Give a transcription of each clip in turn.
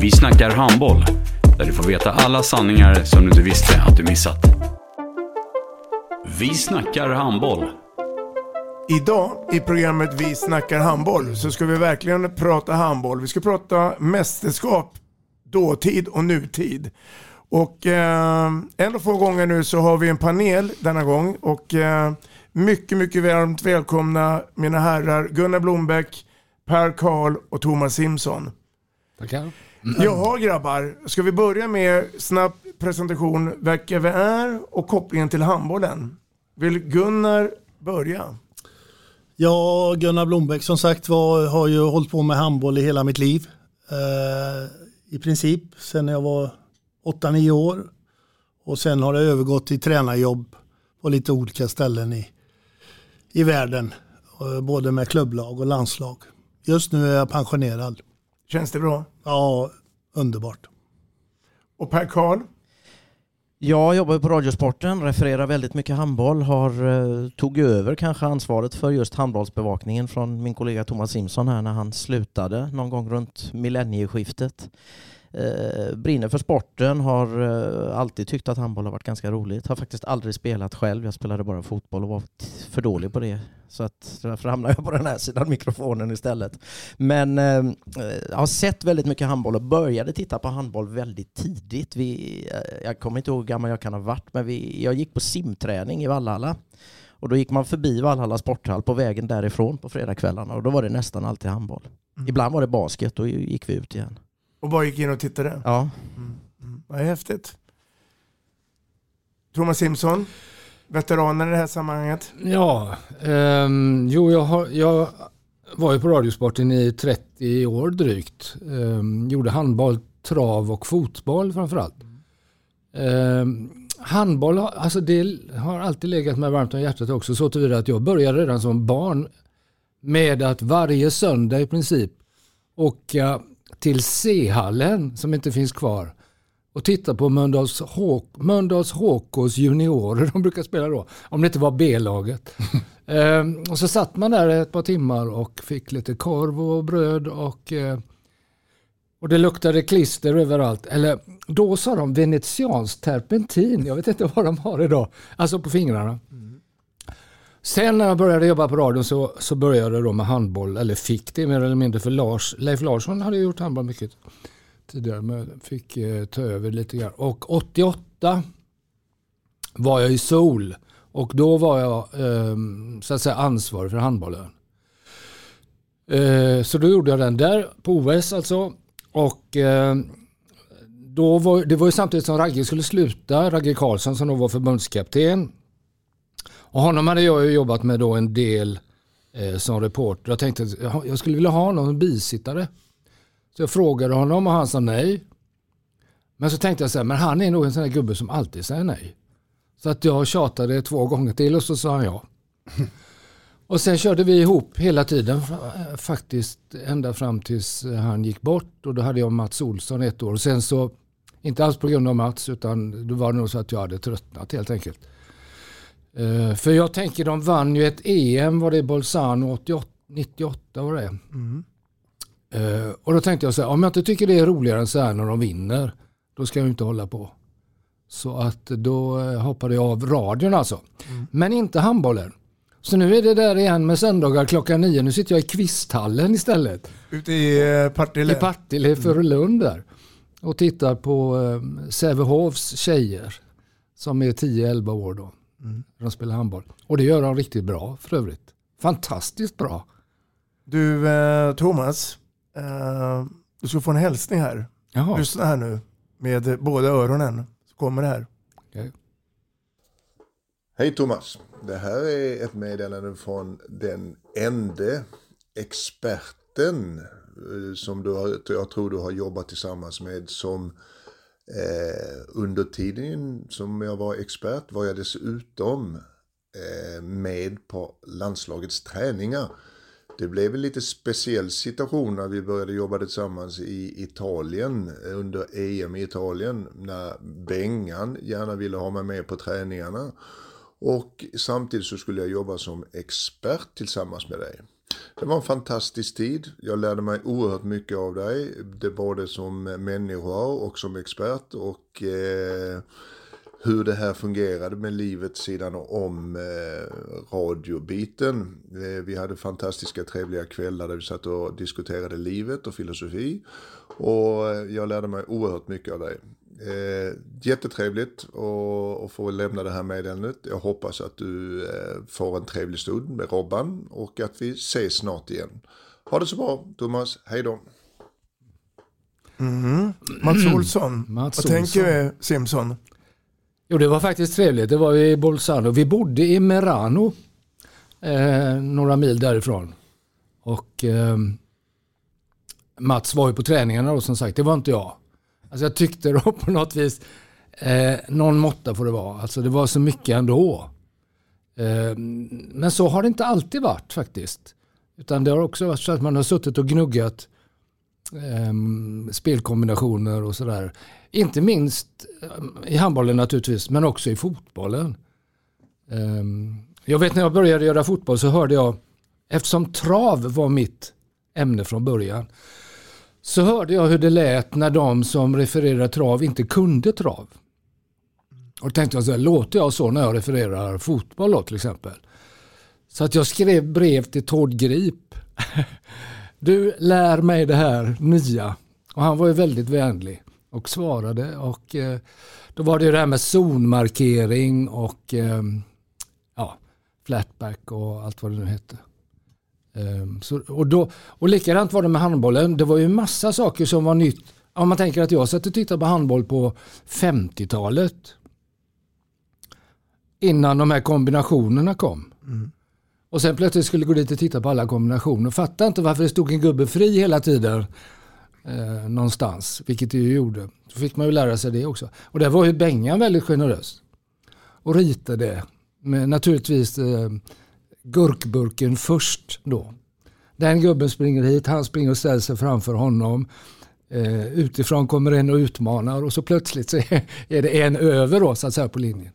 Vi snackar handboll, där du får veta alla sanningar som du inte visste att du missat. Vi snackar handboll. Idag i programmet Vi snackar handboll så ska vi verkligen prata handboll. Vi ska prata mästerskap, dåtid och nutid. Och eh, en och få gånger nu så har vi en panel denna gång och eh, mycket, mycket varmt välkomna mina herrar Gunnar Blombeck, Per Karl och Thomas Simson. Tackar. Jaha grabbar, ska vi börja med snabb presentation vilka vi är och kopplingen till handbollen? Vill Gunnar börja? Ja, Gunnar Blombeck som sagt var har ju hållit på med handboll i hela mitt liv. Eh, I princip sen jag var 8-9 år. Och sen har det övergått till tränarjobb på lite olika ställen i, i världen. Eh, Både med klubblag och landslag. Just nu är jag pensionerad. Känns det bra? Ja, underbart. Och Per Karl? Jag jobbar på Radiosporten, refererar väldigt mycket handboll, har eh, tog över kanske ansvaret för just handbollsbevakningen från min kollega Thomas Simson här när han slutade någon gång runt millennieskiftet. Eh, brinner för sporten, har eh, alltid tyckt att handboll har varit ganska roligt. Har faktiskt aldrig spelat själv, jag spelade bara fotboll och var för dålig på det. Så att därför hamnade jag på den här sidan mikrofonen istället. Men eh, jag har sett väldigt mycket handboll och började titta på handboll väldigt tidigt. Vi, eh, jag kommer inte ihåg hur gammal jag kan ha varit, men vi, jag gick på simträning i Vallhalla. Och då gick man förbi Vallhalla sporthall på vägen därifrån på fredagskvällarna och då var det nästan alltid handboll. Ibland var det basket, då gick vi ut igen. Och bara gick in och tittade? Ja. Vad häftigt. Thomas Simson, veteranen i det här sammanhanget. Ja, ehm, jo jag, har, jag var ju på Radiosporten i 30 år drygt. Ehm, gjorde handboll, trav och fotboll framförallt. Ehm, handboll har- alltså det har alltid legat mig varmt om hjärtat också så tillvida att jag började redan som barn med att varje söndag i princip åka till C-hallen som inte finns kvar och titta på Mölndals, HKs juniorer. De brukar spela då, om det inte var B-laget. Ehm, och så satt man där ett par timmar och fick lite korv och bröd och, eh, och det luktade klister överallt. Eller då sa de venetiansk terpentin. Jag vet inte vad de har idag. Alltså på fingrarna. Sen när jag började jobba på radion så, så började jag då med handboll, eller fick det mer eller mindre för Lars. Leif Larsson hade gjort handboll mycket tidigare men fick eh, ta över lite grann. Och 88 var jag i Sol och då var jag eh, så att säga ansvarig för handbollen. Eh, så då gjorde jag den där på OS alltså. Och eh, då var, det var ju samtidigt som Ragge skulle sluta, Ragge Karlsson som då var förbundskapten. Och honom hade jag jobbat med då en del eh, som reporter. Jag tänkte att jag- skulle vilja ha någon bisittare. Så jag frågade honom och han sa nej. Men så tänkte jag så här, men han är nog en sån här gubbe som alltid säger nej. Så att jag tjatade två gånger till och så sa han ja. Och sen körde vi ihop hela tiden fa- faktiskt ända fram tills han gick bort och då hade jag Mats Olsson ett år. Och sen så, inte alls på grund av Mats utan då var det nog så att jag hade tröttnat helt enkelt. Eh, för jag tänker de vann ju ett EM, var det Bolzano 88, 98 var det Eh, Och då tänkte jag så här, om jag inte tycker det är roligare än så här när de vinner, då ska jag inte hålla på. Så att då eh, hoppade jag av radion alltså. Men inte handbollen. Så nu är det där igen med söndagar klockan nio. Nu sitter jag i Kvisthallen istället. Ute i Partille? I Partille, Furulund där. och tittar på eh, Sävehofs tjejer som är 10-11 år då. Mm. De spelar handboll. Och det gör de riktigt bra för övrigt. Fantastiskt bra. Du eh, Thomas, eh, du ska få en hälsning här. Jaha. Lyssna här nu med båda öronen. Så kommer det här. Okay. Hej Thomas. Det här är ett meddelande från den enda experten eh, som du har, jag tror du har jobbat tillsammans med som eh, Eh, under tiden som jag var expert var jag dessutom eh, med på landslagets träningar. Det blev en lite speciell situation när vi började jobba tillsammans i Italien under EM i Italien när Bengan gärna ville ha mig med på träningarna. Och samtidigt så skulle jag jobba som expert tillsammans med dig. Det var en fantastisk tid. Jag lärde mig oerhört mycket av dig. Det både som människa och som expert. Och eh, hur det här fungerade med livet sidan om eh, radiobiten. Eh, vi hade fantastiska trevliga kvällar där vi satt och diskuterade livet och filosofi. Och eh, jag lärde mig oerhört mycket av dig. Eh, jättetrevligt att få lämna det här meddelandet. Jag hoppas att du eh, får en trevlig stund med Robban och att vi ses snart igen. Ha det så bra Thomas, hej då. Mm. Mats Olsson, Mats vad Olsson. tänker du Simson? Jo, det var faktiskt trevligt. Det var i Bolzano. Vi bodde i Merano, eh, några mil därifrån. Och eh, Mats var ju på träningarna då som sagt. Det var inte jag. Alltså jag tyckte då på något vis, eh, någon måtta får det vara. Alltså det var så mycket ändå. Eh, men så har det inte alltid varit faktiskt. Utan det har också varit så att man har suttit och gnuggat eh, spelkombinationer och sådär. Inte minst eh, i handbollen naturligtvis, men också i fotbollen. Eh, jag vet när jag började göra fotboll så hörde jag, eftersom trav var mitt ämne från början, så hörde jag hur det lät när de som refererar trav inte kunde trav. Och tänkte jag så här, låter jag så när jag refererar fotboll då till exempel? Så att jag skrev brev till Tord Grip. Du lär mig det här nya. Och han var ju väldigt vänlig och svarade. Och eh, då var det ju det här med zonmarkering och eh, ja, flatback och allt vad det nu hette. Um, så, och, då, och likadant var det med handbollen. Det var ju massa saker som var nytt. Om man tänker att jag satt och tittade på handboll på 50-talet. Innan de här kombinationerna kom. Mm. Och sen plötsligt skulle gå dit och titta på alla kombinationer. Fattade inte varför det stod en gubbe fri hela tiden. Eh, någonstans, vilket det ju gjorde. Så fick man ju lära sig det också. Och där var ju Bengan väldigt generös. Och ritade med naturligtvis eh, gurkburken först då. Den gubben springer hit, han springer och ställer sig framför honom. Eh, utifrån kommer en och utmanar och så plötsligt så är det en över då, så att säga, på linjen.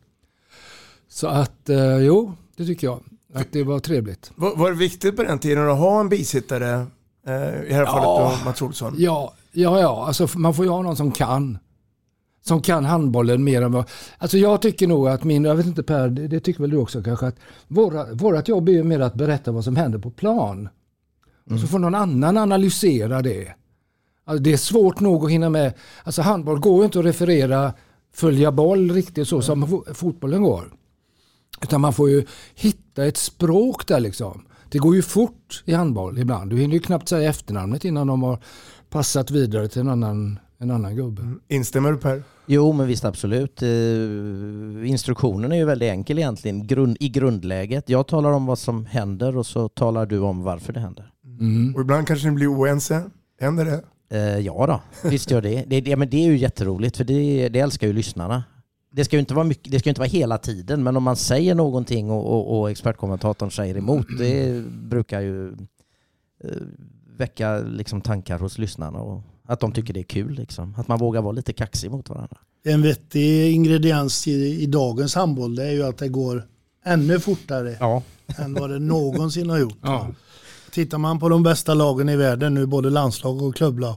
Så att eh, jo, det tycker jag. Att det var trevligt. Var, var det viktigt på den tiden att ha en bisittare? Eh, I det här fallet då, Mats Olsson. Ja, ja, ja. Alltså, man får ju ha någon som kan. Som kan handbollen mer än vad... Alltså jag tycker nog att min, jag vet inte Per, det, det tycker väl du också kanske, att våra, vårat jobb är ju mer att berätta vad som händer på plan. Och så får någon annan analysera det. Alltså det är svårt nog att hinna med. Alltså handboll går ju inte att referera, följa boll riktigt så som fo- fotbollen går. Utan man får ju hitta ett språk där liksom. Det går ju fort i handboll ibland. Du hinner ju knappt säga efternamnet innan de har passat vidare till en annan, en annan gubbe. Instämmer du Per? Jo, men visst absolut. Eh, instruktionen är ju väldigt enkel egentligen grund, i grundläget. Jag talar om vad som händer och så talar du om varför det händer. Och ibland kanske ni blir oense. Händer det? Eh, ja då, visst gör det. Det, det, men det är ju jätteroligt för det, det älskar ju lyssnarna. Det ska ju inte vara, mycket, det ska ju inte vara hela tiden, men om man säger någonting och, och, och expertkommentatorn säger emot, det brukar ju eh, väcka liksom tankar hos lyssnarna och att de tycker det är kul. Liksom. Att man vågar vara lite kaxig mot varandra. En vettig ingrediens i, i dagens handboll det är ju att det går ännu fortare Ja. än vad det någonsin har gjort. Ja. Tittar man på de bästa lagen i världen nu, både landslag och klubblag.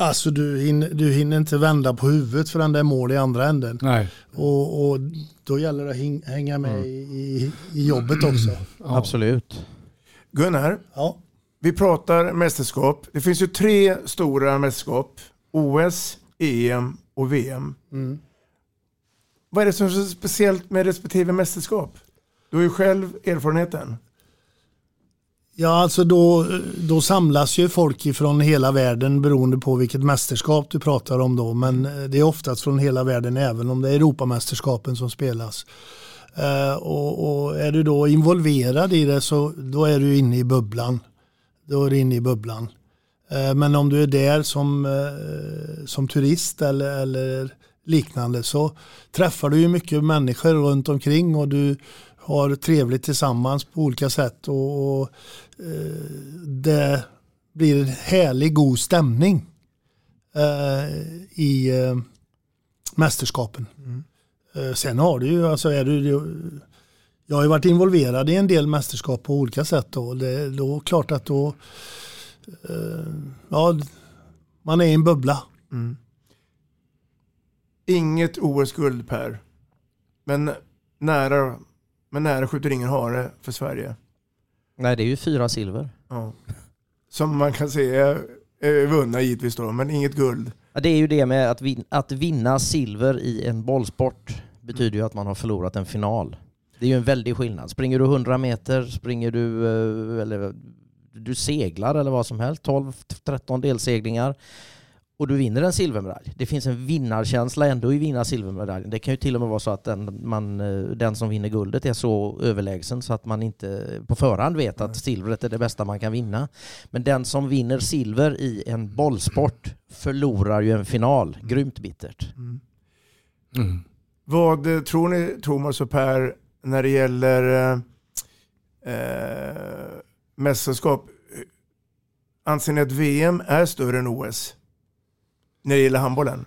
Alltså du hinner, du hinner inte vända på huvudet förrän det är mål i andra änden. Nej. Och, och då gäller det att hänga med i, i jobbet också. Absolut. Gunnar, Ja. Vi pratar mästerskap. Det finns ju tre stora mästerskap OS, EM och VM. Mm. Vad är det som är så speciellt med respektive mästerskap? Du har ju själv erfarenheten. Ja, alltså då, då samlas ju folk ifrån hela världen beroende på vilket mästerskap du pratar om då. Men det är oftast från hela världen även om det är Europamästerskapen som spelas. Eh, och, och, är du då involverad i det så då är du inne i bubblan. Då är du inne i bubblan. Eh, men om du är där som, eh, som turist eller, eller liknande så träffar du ju mycket människor runt omkring och du har trevligt tillsammans på olika sätt. Och, och eh, Det blir en härlig god stämning i mästerskapen. Mm. Sen har du ju, alltså är du, jag har ju varit involverad i en del mästerskap på olika sätt då. Det är då klart att då, eh, ja, man är i en bubbla. Mm. Inget OS-guld Per. Men nära, men nära skjuter ingen hare för Sverige. Nej, det är ju fyra silver. Ja. Som man kan se är, är vunna givetvis då, men inget guld. Ja, det är ju det med att, vin att vinna silver i en bollsport betyder ju att man har förlorat en final. Det är ju en väldig skillnad. Springer du 100 meter, springer du, eh, eller du seglar eller vad som helst, 12-13 delseglingar och du vinner en silvermedalj. Det finns en vinnarkänsla ändå i vinna silvermedaljen. Det kan ju till och med vara så att den, man, eh, den som vinner guldet är så överlägsen så att man inte på förhand vet att silvret är det bästa man kan vinna. Men den som vinner silver i en bollsport förlorar ju en final. Grymt bittert. Mm. Mm. Vad eh, tror ni, Thomas och Per, när det gäller eh, eh, mästerskap? Anser ni att VM är större än OS? när det gäller handbollen?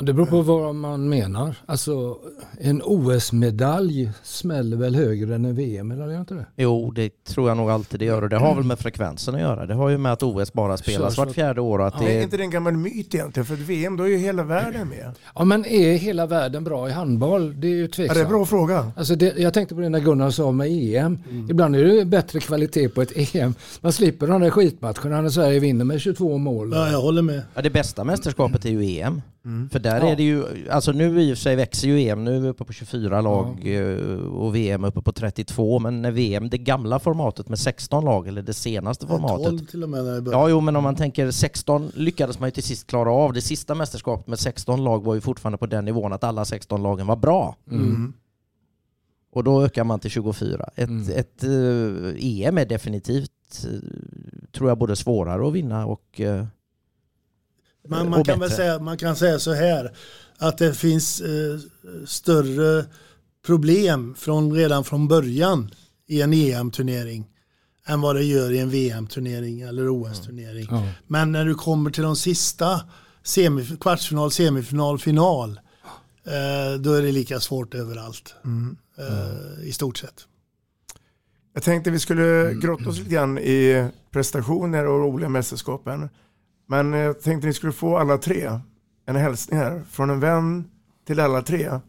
Det beror på vad man menar. Alltså en OS-medalj smäller väl högre än en VM-medalj, inte det? Jo, det tror jag nog alltid det gör och det har väl med frekvensen att göra. Det har ju med att OS bara spelas vart fjärde år. Att ja, det är inte det en gammal myt egentligen? För VM, då är ju hela världen med. Ja, men är hela världen bra i handboll? Det är ju tveksamt. Ja, det är en bra fråga. Alltså det, jag tänkte på det när Gunnar sa med EM. Mm. Ibland är det bättre kvalitet på ett EM. Man slipper de där skitmatcherna när Sverige vinner med 22 mål. Ja, jag håller med. Ja, det bästa mästerskapet är ju EM. Mm. För där ja. är det ju, alltså nu i och för sig växer ju EM, nu är vi uppe på 24 lag ja. Eh, och VM uppe på 32, men när VM, det gamla formatet med 16 lag, eller det senaste formatet. 12 till och med när det Ja, jo, men om man tänker 16 lyckades man ju till sist klara av. Det sista mästerskapet med 16 lag var ju fortfarande på den nivån att alla 16 lagen var bra. Mm. Och då ökar man till 24. Ett, mm. ett uh, EM är definitivt, uh, tror jag, både svårare att vinna och uh, man, man kan väl säga, man kan säga så här att det finns eh, större problem från, redan från början i en EM-turnering än vad det gör i en VM-turnering eller OS-turnering. Ja. Ja. Men när du kommer till de sista semif kvartsfinal, semifinal, final eh, då är det lika svårt överallt mm. Eh, i stort sett. Jag tänkte vi skulle grotta oss lite grann i prestationer och roliga mästerskapen. Men jag tänkte ni skulle få alla tre en hälsning här. Från en vän till alla tre.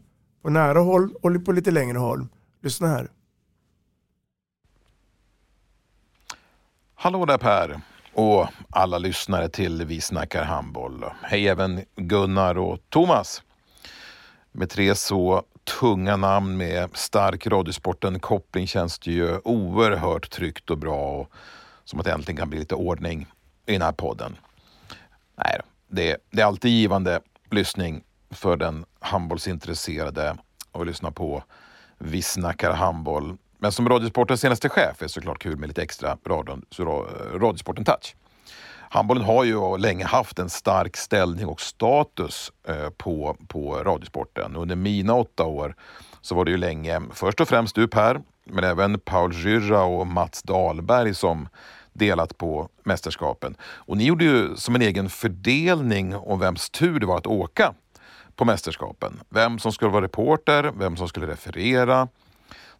På nära håll och på lite längre håll. Lyssna här. Hallå där Per och alla lyssnare till Vi snackar handboll. Hej även Gunnar och Thomas. Med tre så tunga namn med stark Radiosporten-koppling känns det ju oerhört tryggt och bra och som att det äntligen kan bli lite ordning i den här podden. Nej, det, det är alltid givande lyssning för den handbollsintresserade och lyssna på Vi snackar handboll. Men som Radiosportens senaste chef är det såklart kul med lite extra radion, Radiosporten Touch. Handbollen har ju länge haft en stark ställning och status eh, på, på Radiosporten. Under mina åtta år så var det ju länge, först och främst du Per, men även Paul Gyrra och Mats Dahlberg som delat på mästerskapen. Och ni gjorde ju som en egen fördelning om vems tur det var att åka på mästerskapen. Vem som skulle vara reporter, vem som skulle referera.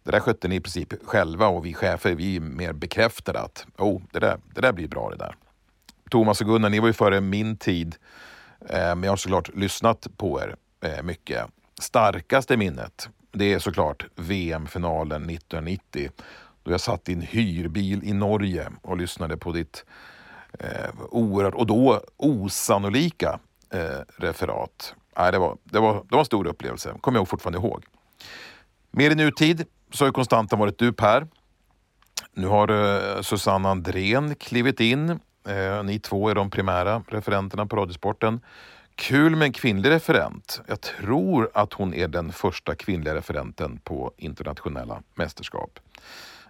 Det där skötte ni i princip själva och vi chefer vi mer bekräftade att oh, det, där, det där blir bra det där. Thomas och Gunnar, ni var ju före min tid, eh, men jag har såklart lyssnat på er eh, mycket. Starkaste minnet, det är såklart VM-finalen 1990 då jag satt i en hyrbil i Norge och lyssnade på ditt eh, oerhört, och då osannolika eh, referat. Nej, det, var, det, var, det var en stor upplevelse, kommer jag fortfarande ihåg. Mer i nutid så har konstanten varit du Per. Nu har eh, Susanne Andrén klivit in. Eh, ni två är de primära referenterna på Radiosporten. Kul med en kvinnlig referent. Jag tror att hon är den första kvinnliga referenten på internationella mästerskap.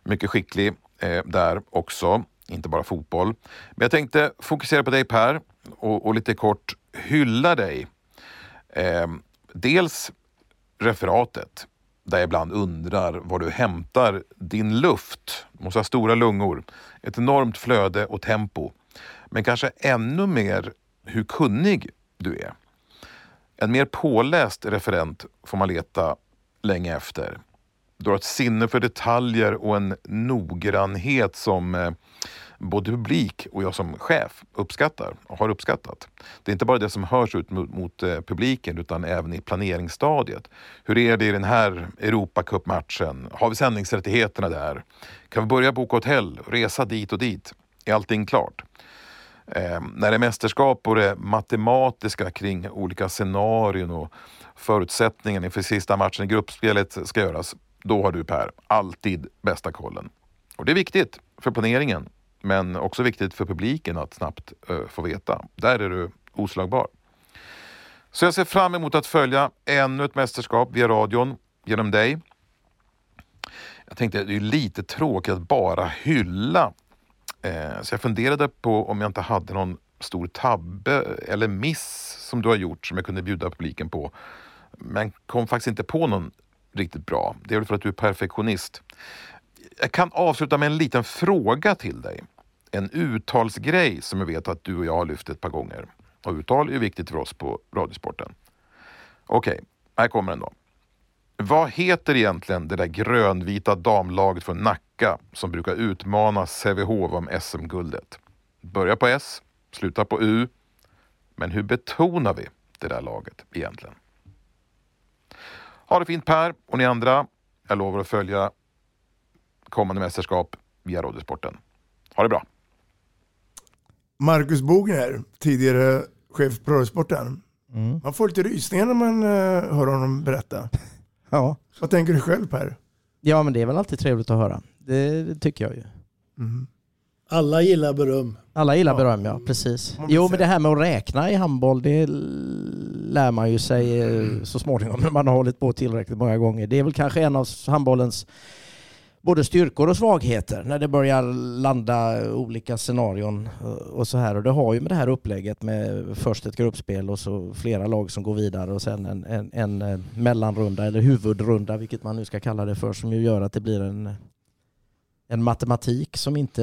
Mycket skicklig eh, där också, inte bara fotboll. Men jag tänkte fokusera på dig Per och, och lite kort hylla dig. Eh, dels referatet, där jag ibland undrar var du hämtar din luft. Du måste ha stora lungor, ett enormt flöde och tempo. Men kanske ännu mer hur kunnig du är. En mer påläst referent får man leta länge efter. Du har ett sinne för detaljer och en noggrannhet som eh, både publik och jag som chef uppskattar och har uppskattat. Det är inte bara det som hörs ut mot, mot eh, publiken utan även i planeringsstadiet. Hur är det i den här Europacupmatchen? Har vi sändningsrättigheterna där? Kan vi börja boka hotell, och resa dit och dit? Är allting klart? Eh, när det är mästerskap och det matematiska kring olika scenarion och förutsättningarna inför sista matchen i gruppspelet ska göras, då har du Per alltid bästa kollen. Och det är viktigt för planeringen, men också viktigt för publiken att snabbt uh, få veta. Där är du oslagbar. Så jag ser fram emot att följa ännu ett mästerskap via radion genom dig. Jag tänkte det är lite tråkigt att bara hylla Eh, så jag funderade på om jag inte hade någon stor tabbe eller miss som du har gjort som jag kunde bjuda publiken på. Men kom faktiskt inte på någon riktigt bra. Det är väl för att du är perfektionist. Jag kan avsluta med en liten fråga till dig. En uttalsgrej som jag vet att du och jag har lyft ett par gånger. Och uttal är viktigt för oss på Radiosporten. Okej, okay, här kommer den då. Vad heter egentligen det där grönvita damlaget från Nacka som brukar utmana Sävehof om SM-guldet? Börjar på S, slutar på U. Men hur betonar vi det där laget egentligen? Ha det fint Per och ni andra. Jag lovar att följa kommande mästerskap via Radiosporten. Ha det bra! Marcus Bogner, tidigare chef på Radiosporten. Mm. Man får lite rysningar när man uh, hör honom berätta. Ja. Vad tänker du själv Per? Ja men det är väl alltid trevligt att höra. Det tycker jag ju. Mm. Alla gillar beröm. Alla gillar ja. beröm ja, precis. Jo men det här med att räkna i handboll det lär man ju sig mm. så småningom när man har hållit på tillräckligt många gånger. Det är väl kanske en av handbollens både styrkor och svagheter när det börjar landa olika scenarion och så här. Och det har ju med det här upplägget med först ett gruppspel och så flera lag som går vidare och sen en, en, en eh, mellanrunda eller huvudrunda, vilket man nu ska kalla det för, som ju gör att det blir en, en matematik som inte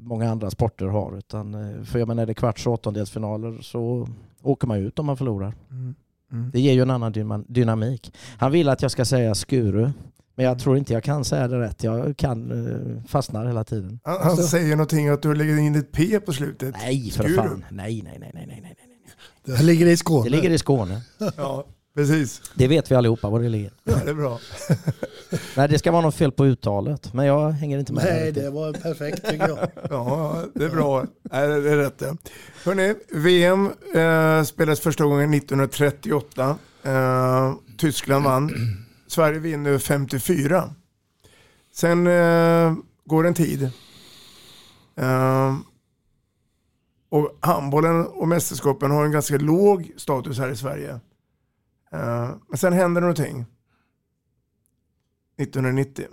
många andra sporter har. Utan, eh, för jag menar, är det kvarts och åttondelsfinaler så åker man ut om man förlorar. Mm. Mm. Det ger ju en annan dynamik. Han vill att jag ska säga Skuru. Men jag tror inte jag kan säga det rätt. Jag kan uh, fastnar hela tiden. Han, han säger någonting att du lägger in ett P på slutet. Nej, för Skuren. fan. Nej, nej, nej, nej, nej, nej. Det ligger i Skåne. Det ligger i Skåne. ja, precis. Det vet vi allihopa var det ligger. Ja, det är bra. nej, det ska vara något fel på uttalet. Men jag hänger inte med. Nej, det var perfekt tycker jag. ja, det är bra. Nej, det är rätt det. Hörrni, VM eh, spelades första gången 1938. Eh, Tyskland vann. Sverige vinner 54. Sen eh, går en tid. Eh, och handbollen och mästerskapen har en ganska låg status här i Sverige. Eh, men sen händer någonting. 1990.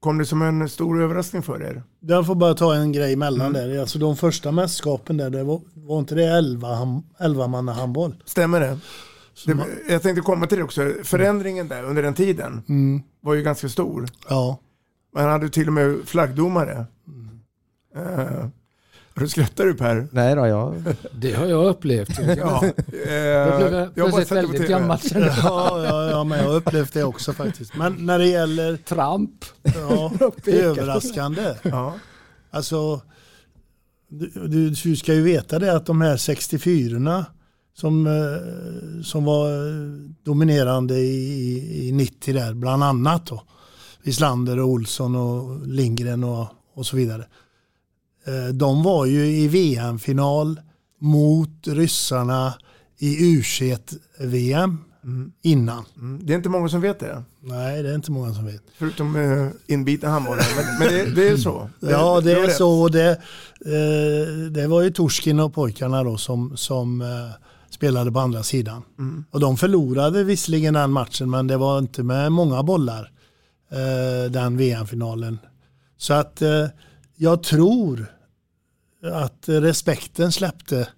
Kom det som en stor överraskning för er? Jag får bara ta en grej emellan mm. där. Alltså de första mästerskapen där, det var, var inte det 11, 11 manna handboll? Stämmer det? Det, jag tänkte komma till det också. Förändringen där under den tiden mm. var ju ganska stor. Ja. Man hade till och med flaggdomare. Mm. Uh, du skrattar du Per? Nej då, jag... Det har jag upplevt. ja, uh, jag blev plötsligt väldigt gammal ja, ja, ja, men jag har upplevt det också faktiskt. Men när det gäller... Tramp. Ja, överraskande. Ja. Alltså, du, du, du ska ju veta det att de här 64 som, eh, som var dominerande i, i 90 där, bland annat då. Wislander och Olsson och Lindgren och, och så vidare. Eh, de var ju i VM-final mot ryssarna i U21-VM innan. Mm. Det är inte många som vet det. Nej, det är inte många som vet. Förutom uh, inbitna handbollare. Men, men det, det, är så. Det, ja, det, det är så. Det, eh, det var ju Torskin och pojkarna då som, som eh, spelade på andra sidan. Mm. Och de förlorade visserligen den matchen, men det var inte med många bollar eh, den VM-finalen. Så att jag tror att respekten släppte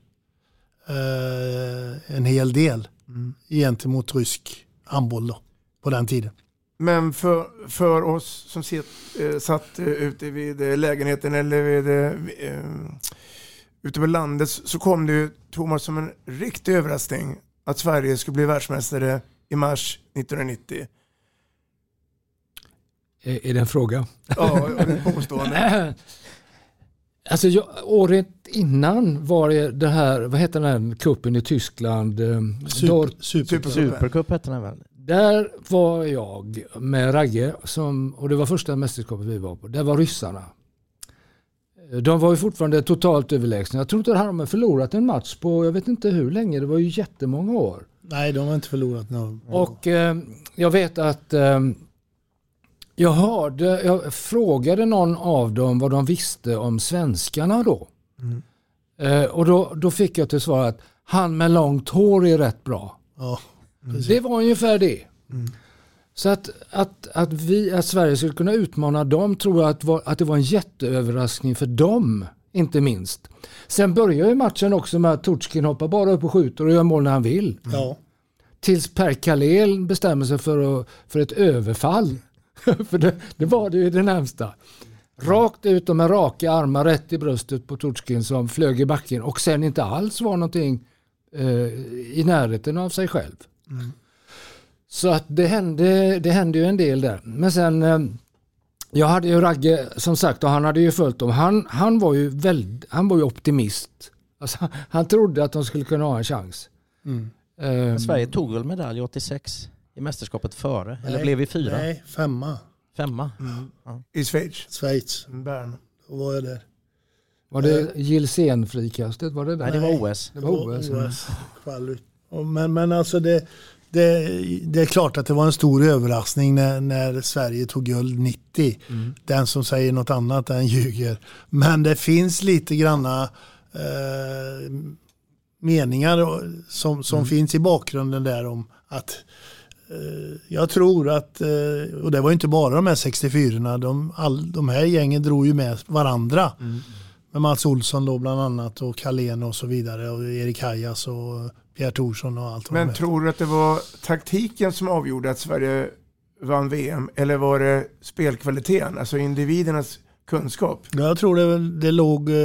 eh, en hel del Mm. gentemot rysk handboll då, på den tiden. Men för, för oss som sitt, eh, satt eh, ute vid eh, lägenheten eller vid, eh, eh, ute på landet så kom det ju Thomas som en riktig överraskning att Sverige skulle bli världsmästare i mars 1990. Är, är det en fråga? Ja, det är påstående. Alltså jag, året innan var det det här, vad heter den kuppen i Tyskland? eh, Super-. Supercup hette den väl? Där var jag med Ragge som, och det var första mästerskapet vi var på. Där var ryssarna. De var ju fortfarande totalt överlägsna. Jag tror inte de har förlorat en match på, jag vet inte hur länge, det var ju jättemånga år. Nej, de har inte förlorat någon. Och eh, jag vet att eh, jag hörde, jag frågade någon av dem vad de visste om svenskarna då. Mm. Eh, och då, då fick jag till svar att han med långt hår är rätt bra. Ja, Det var ungefär det. Mm. Så att, att, att, vi, att Sverige skulle kunna utmana dem tror jag att, var, att det var en jätteöverraskning för dem. Inte minst. Sen börjar ju matchen också med att Torskin hoppar bara upp och skjuter och gör mål när han vill. Ja. Tills Per Kalel bestämmer sig för, för ett överfall. för det, det var det ju det närmsta. Rakt ut och med raka armar rätt i bröstet på Torskin som flög i backen och sen inte alls var någonting eh, i närheten av sig själv. Så att det hände, det hände ju en del där. Men sen, eh, jag hade ju Ragge som sagt och han hade ju följt dem. Han, han, var, ju väldigt, han var ju optimist. Alltså, han trodde att de skulle kunna ha en chans. Mm. Ehm, Sverige tog väl medalj 86 i mästerskapet före? Eller Nej, blev vi fyra? Nej, femma. Femma? Mm. I Schweiz. Schweiz. Bern. Då var jag där. Var det Gilsén-frikastet? Var det där? Nej, det var OS. Det var OS. mm. Och Men, men alltså det, det, det är klart att det var en stor överraskning när, när Sverige tog guld 90. Mm. Den som säger något annat den ljuger. Men det finns lite granna eh, meningar som, som Mm. finns i bakgrunden där om att eh, jag tror att, eh, och det var ju inte bara de här 64 de, all, de här gängen drog ju med varandra. Mm. Med Mats Olsson då bland annat och Carlén och så vidare och Erik Hajas och Pierre Thorsson och allt Men tror du att det var taktiken som avgjorde att Sverige vann VM? Eller var det spelkvaliteten, alltså individernas kunskap? Jag tror det, det låg eh,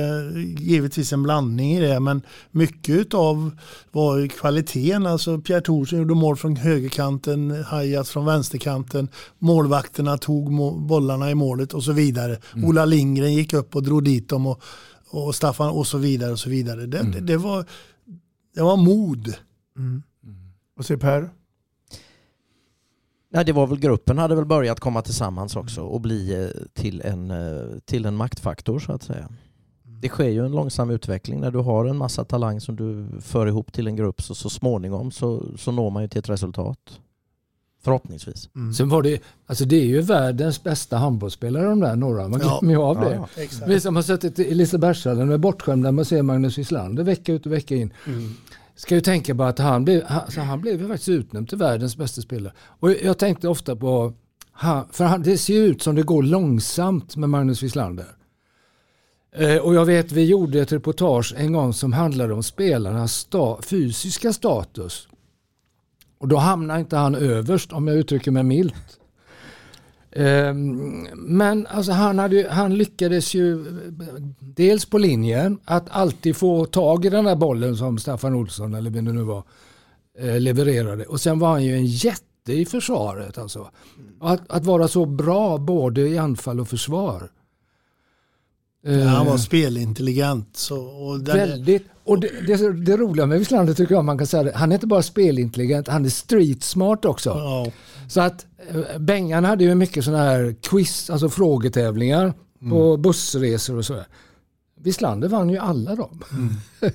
givetvis en blandning i det men mycket av var ju kvaliteten. Alltså Pierre Thorsson gjorde mål från högerkanten, Hayat från vänsterkanten, målvakterna tog bollarna i målet och så vidare. Ola Lindgren gick upp och drog dit dem och, och Staffan och så vidare. och så vidare. Det, det, det, var, det var mod. Vad säger Per? Nej, det var väl gruppen hade väl börjat komma tillsammans också och bli eh, till en, eh, till en maktfaktor så att säga. Det sker ju en långsam utveckling när du har en massa talang som du för ihop till en grupp så, så småningom så, så når man ju till ett resultat. Förhoppningsvis. Sen var det, alltså det är ju världens bästa handbollsspelare de där några. Man Ja. glömmer ju av Ja, det. ja, exakt. Vi som har suttit i Lisebergshallen och är bortskämda med att se Magnus Wislander vecka ut och vecka in. Ska ju tänka på att han blev, han, så han blev ju faktiskt utnämnd till världens bästa spelare. Och jag tänkte ofta på, han, för han, det ser ju ut som det går långsamt med Magnus Wislander. Eh, och jag vet vi gjorde ett reportage en gång som handlade om spelarnas sta, fysiska status. Och då hamnar inte han överst om jag uttrycker mig milt. Ehm, Men alltså han, hade, han lyckades ju dels på linjen att alltid få tag i den där bollen som Staffan Olsson eller vem det nu var eh, levererade. Och sen var han ju en jätte i försvaret. Alltså. Att, att vara så bra både i anfall och försvar. Ja, han var Eh, spelintelligent. Så, och den, Väldigt. Och det, det, det roliga med Wislander tycker jag man kan säga det, han är inte bara spelintelligent, han är street smart också. Så att Bengan hade ju mycket sådana här quiz, alltså frågetävlingar på bussresor och sådär. Wislander vann ju alla dem.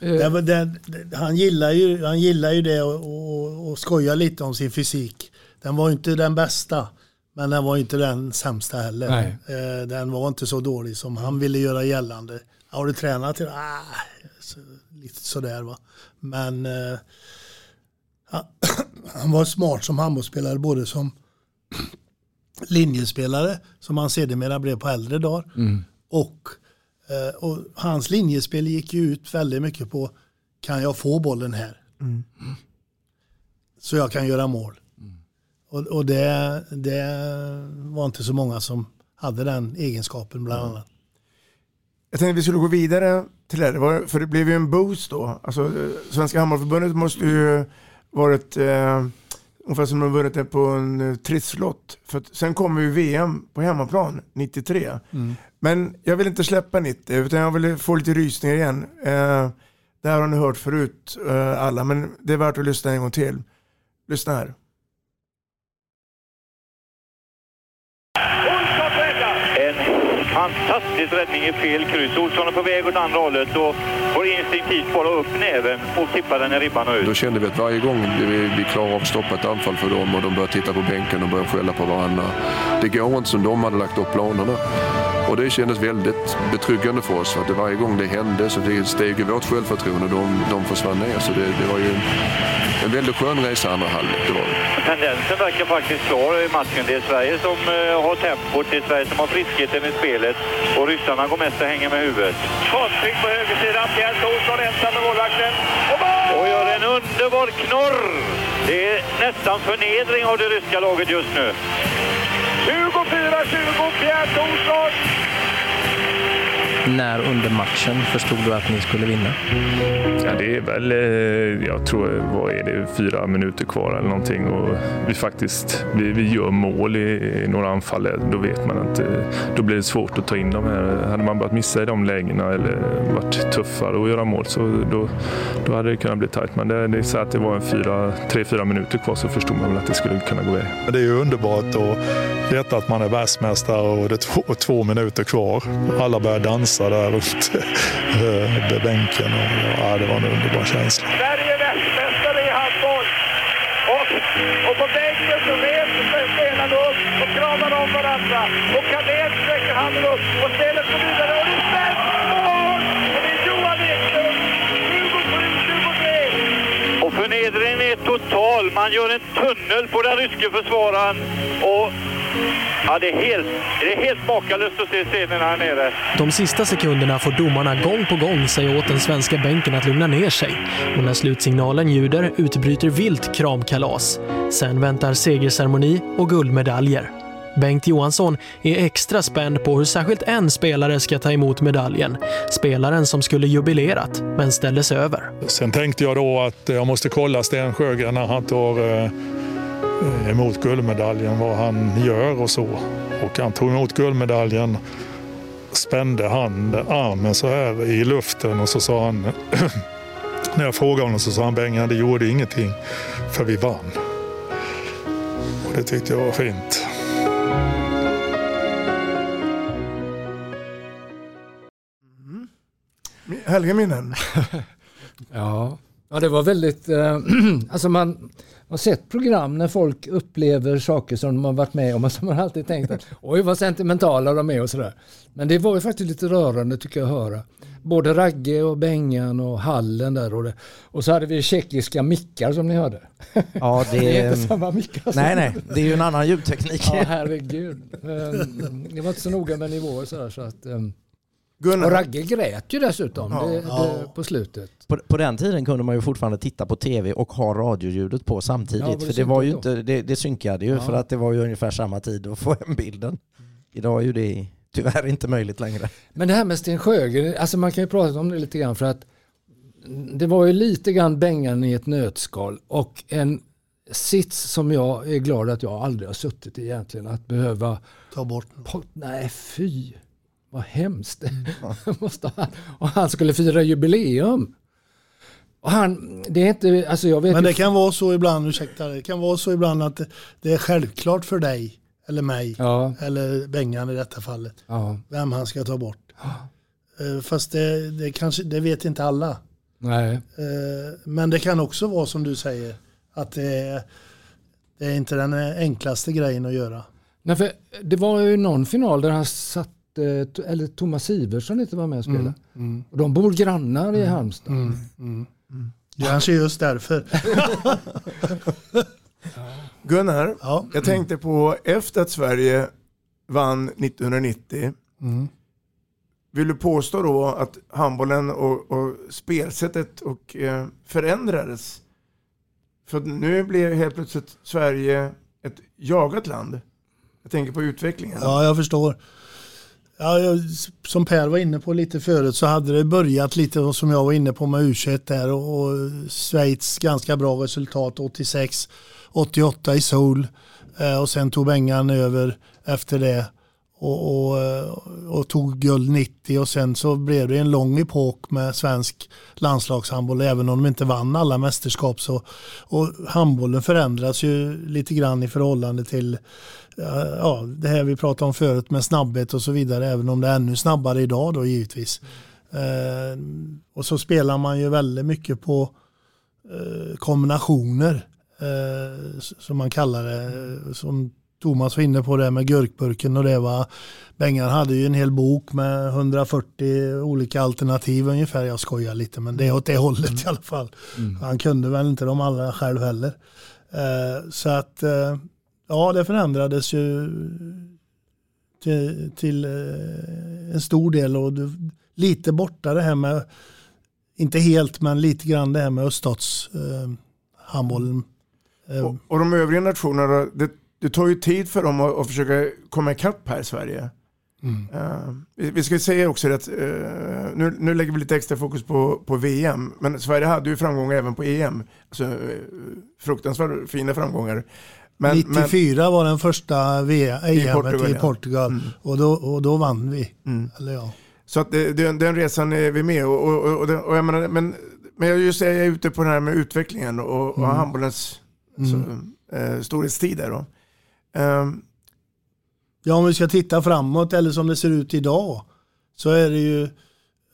Ja, men den, den, han, gillar ju, han gillar ju det och, och, och skojar lite om sin fysik. Den var ju inte den bästa, men den var inte den sämsta heller. Nej. Eh, Den var inte så dålig som han ville göra gällande. Har du tränat? till- Ah, så, lite sådär va. Men eh, han, var smart som handbollsspelare både som linjespelare, som han sedermera blev på äldre dagar, Mm. och, eh, och hans linjespel gick ju ut väldigt mycket på kan jag få bollen här? Mm. Så jag kan göra mål. Och, och det, det var inte så många som hade den egenskapen bland annat. Jag tänkte vi skulle gå vidare till det, för det blev ju en boost då. Alltså, eh, Svenska Handbollförbundet måste ju varit eh, ungefär som de vunnit det på en eh, trisslott. För att sen kommer ju VM på hemmaplan 93. Mm. Men jag vill inte släppa 90 utan jag vill få lite rysningar igen. Eh, det här har ni hört förut eh, alla men det är värt att lyssna en gång till. Lyssna här. En fantastisk räddning i fel kryss. Olsson är på väg åt andra hållet och får instinktivt bara upp näven och tippar den i ribban och ut. Då kände vi att varje gång vi, vi klarar av att stoppa ett anfall för dem och de börjar titta på bänken och börjar skälla på varandra. Det går inte som de hade lagt upp planerna. Och det kändes väldigt betryggande för oss för att det varje gång det hände så det steg ju vårt självförtroende. De, de försvann ner. Så det, det var ju en, en väldigt skön resa andra halvlek. Det var. Tendensen verkar faktiskt klar i matchen. Det är Sverige som eh, har tempot, det är Sverige som har friskheten i spelet och ryssarna går mest och hänger med huvudet. Kontring på högersidan, Pierre Olsson ensam med målvakten. Och gör en underbar knorr! Det är nästan förnedring av det ryska laget just nu. 24-20, Pierre Olsson! När under matchen förstod du att ni skulle vinna? Ja, det är väl, eh, jag tror, vad är det, fyra minuter kvar eller någonting och vi faktiskt, vi, vi gör mål i, i några anfall. Då vet man inte, då blir det svårt att ta in de här. Hade man börjat missa i de lägena eller varit tuffare att göra mål så då, då hade det kunnat bli tajt. Men det, det är så att det var en fyra, tre, fyra minuter kvar så förstod man väl att det skulle kunna gå väg. Det är ju underbart att veta att man är världsmästare och det är två, två minuter kvar. Alla börjar dansa där runt eh, bänken. Och, ja, det var en underbar känsla. Sverige är världsmästare i handboll. Och, och på bänken så reser spelarna upp och kramar om varandra. Och Kadett sträcker handen upp och spelet går vidare. Och det är svenskt mål! Och det är Johan Eklund. 27-23. Och förnedringen är total. Man gör en tunnel på den ryske försvararen. Och ja, det, är helt, det är helt makalöst att se scenerna här nere. De sista sekunderna får domarna gång på gång säga åt den svenska bänken att lugna ner sig. Och när slutsignalen ljuder utbryter vilt kramkalas. Sen väntar segerceremoni och guldmedaljer. Bengt Johansson är extra spänd på hur särskilt en spelare ska ta emot medaljen. Spelaren som skulle jubilerat, men ställdes över. Sen tänkte jag då att jag måste kolla Sten Sjögren när han tar eh, emot guldmedaljen, vad han gör och så. Och han tog emot guldmedaljen, spände hand, armen så här i luften och så sa han, när jag frågade honom så sa han Bengan, det gjorde ingenting för vi vann. Och det tyckte jag var fint. Helga minnen. Ja. ja, det var väldigt... Eh, alltså man har sett program när folk upplever saker som de har varit med om och som man alltid tänkt att oj vad sentimentala de är och sådär. Men det var ju faktiskt lite rörande tycker jag att höra. Både Ragge och Bengan och Hallen där och det. Och så hade vi tjeckiska mickar som ni hörde. Ja, det, det är inte samma mickar. Nej, nej, det är ju en annan ljudteknik. Ja, herregud. Ehm, Det var inte så noga med nivåer sådär så att... Gunnar. Och Ragge grät ju dessutom Ja. det, det, Ja. på slutet. På, på den tiden kunde man ju fortfarande titta på tv och ha radioljudet på samtidigt. Ja, det för det var ju då? inte, det, det synkade ju Ja. för att det var ju ungefär samma tid att få hem bilden. Idag är ju det tyvärr inte möjligt längre. Men det här med Sten Sjögren, alltså man kan ju prata om det lite grann för att det var ju lite grann Bengan i ett nötskal och en sits som jag är glad att jag aldrig har suttit i egentligen. Att behöva ta bort. nej, fy. Vad hemskt. Måste han. Och han skulle fira jubileum. Och han, det är inte, alltså jag vet Men ju- det kan vara så ibland, ursäkta, det kan vara så ibland att det- är självklart för dig, eller mig, Ja. eller Bengan i detta fallet, Ja. vem han ska ta bort. Eh, Fast det, det, kanske, det vet inte alla. Nej. Eh, Men det kan också vara som du säger, att det är, det är inte den enklaste grejen att göra. Nej, för det var ju någon final där han satt, eh, eller Thomas Iversson inte var med och spelade. Mm, mm. Och de bor grannar i Halmstad. Mm, mm, mm. Kanske just därför. Gunnar, jag tänkte på efter att Sverige vann 1990. Mm. Vill du påstå då att handbollen och, och spelsättet och, eh, förändrades? För nu blir helt plötsligt Sverige ett jagat land. Jag tänker på utvecklingen. Ja, jag förstår. Ja, som Per var inne på lite förut så hade det börjat lite som jag var inne på med U21 där och, och Schweiz ganska bra resultat 86, 88 i Seoul eh, och sen tog Bengan över efter det och, och, och tog guld 90 och sen så blev det en lång epok med svensk landslagshandboll även om de inte vann alla mästerskap så och handbollen förändras ju lite grann i förhållande till eh, ja, det här vi pratade om förut med snabbhet och så vidare även om det är ännu snabbare idag då givetvis. Eh, och så spelar man ju väldigt mycket på eh, kombinationer eh, som man kallar det. Eh, som Thomas var inne på det med gurkburken och det var Bengan hade ju en hel bok med 140 olika alternativ ungefär. Jag skojar lite men det är åt det hållet i alla fall. Mm. Han kunde väl inte de alla själv heller. Eh, så att eh, ja det förändrades ju till, till eh, en stor del och det, lite borta det här med, inte helt men lite grann det här med öststatshandbollen. Eh, handbollen. Eh, Och, och de övriga nationerna, det, det tar ju tid för dem att, att försöka komma ikapp här i Sverige. Mm. Eh, vi, vi ska säga också att eh, nu, nu lägger vi lite extra fokus på, på VM, men Sverige hade ju framgångar även på EM. Alltså, eh, fruktansvärt fina framgångar. Men, 94 var den första VM I i Portugal, i ja. Portugal Mm. och, då, och då vann vi. Mm. Eller ja. Så att det, det, den resan är vi med och, och, och, och, jag menar, men, men jag just jag är ute på det här med utvecklingen och, och Mm. handbollens Mm. så, eh, storhetstid då. Ehm, Ja, om vi ska titta framåt eller som det ser ut idag så är det ju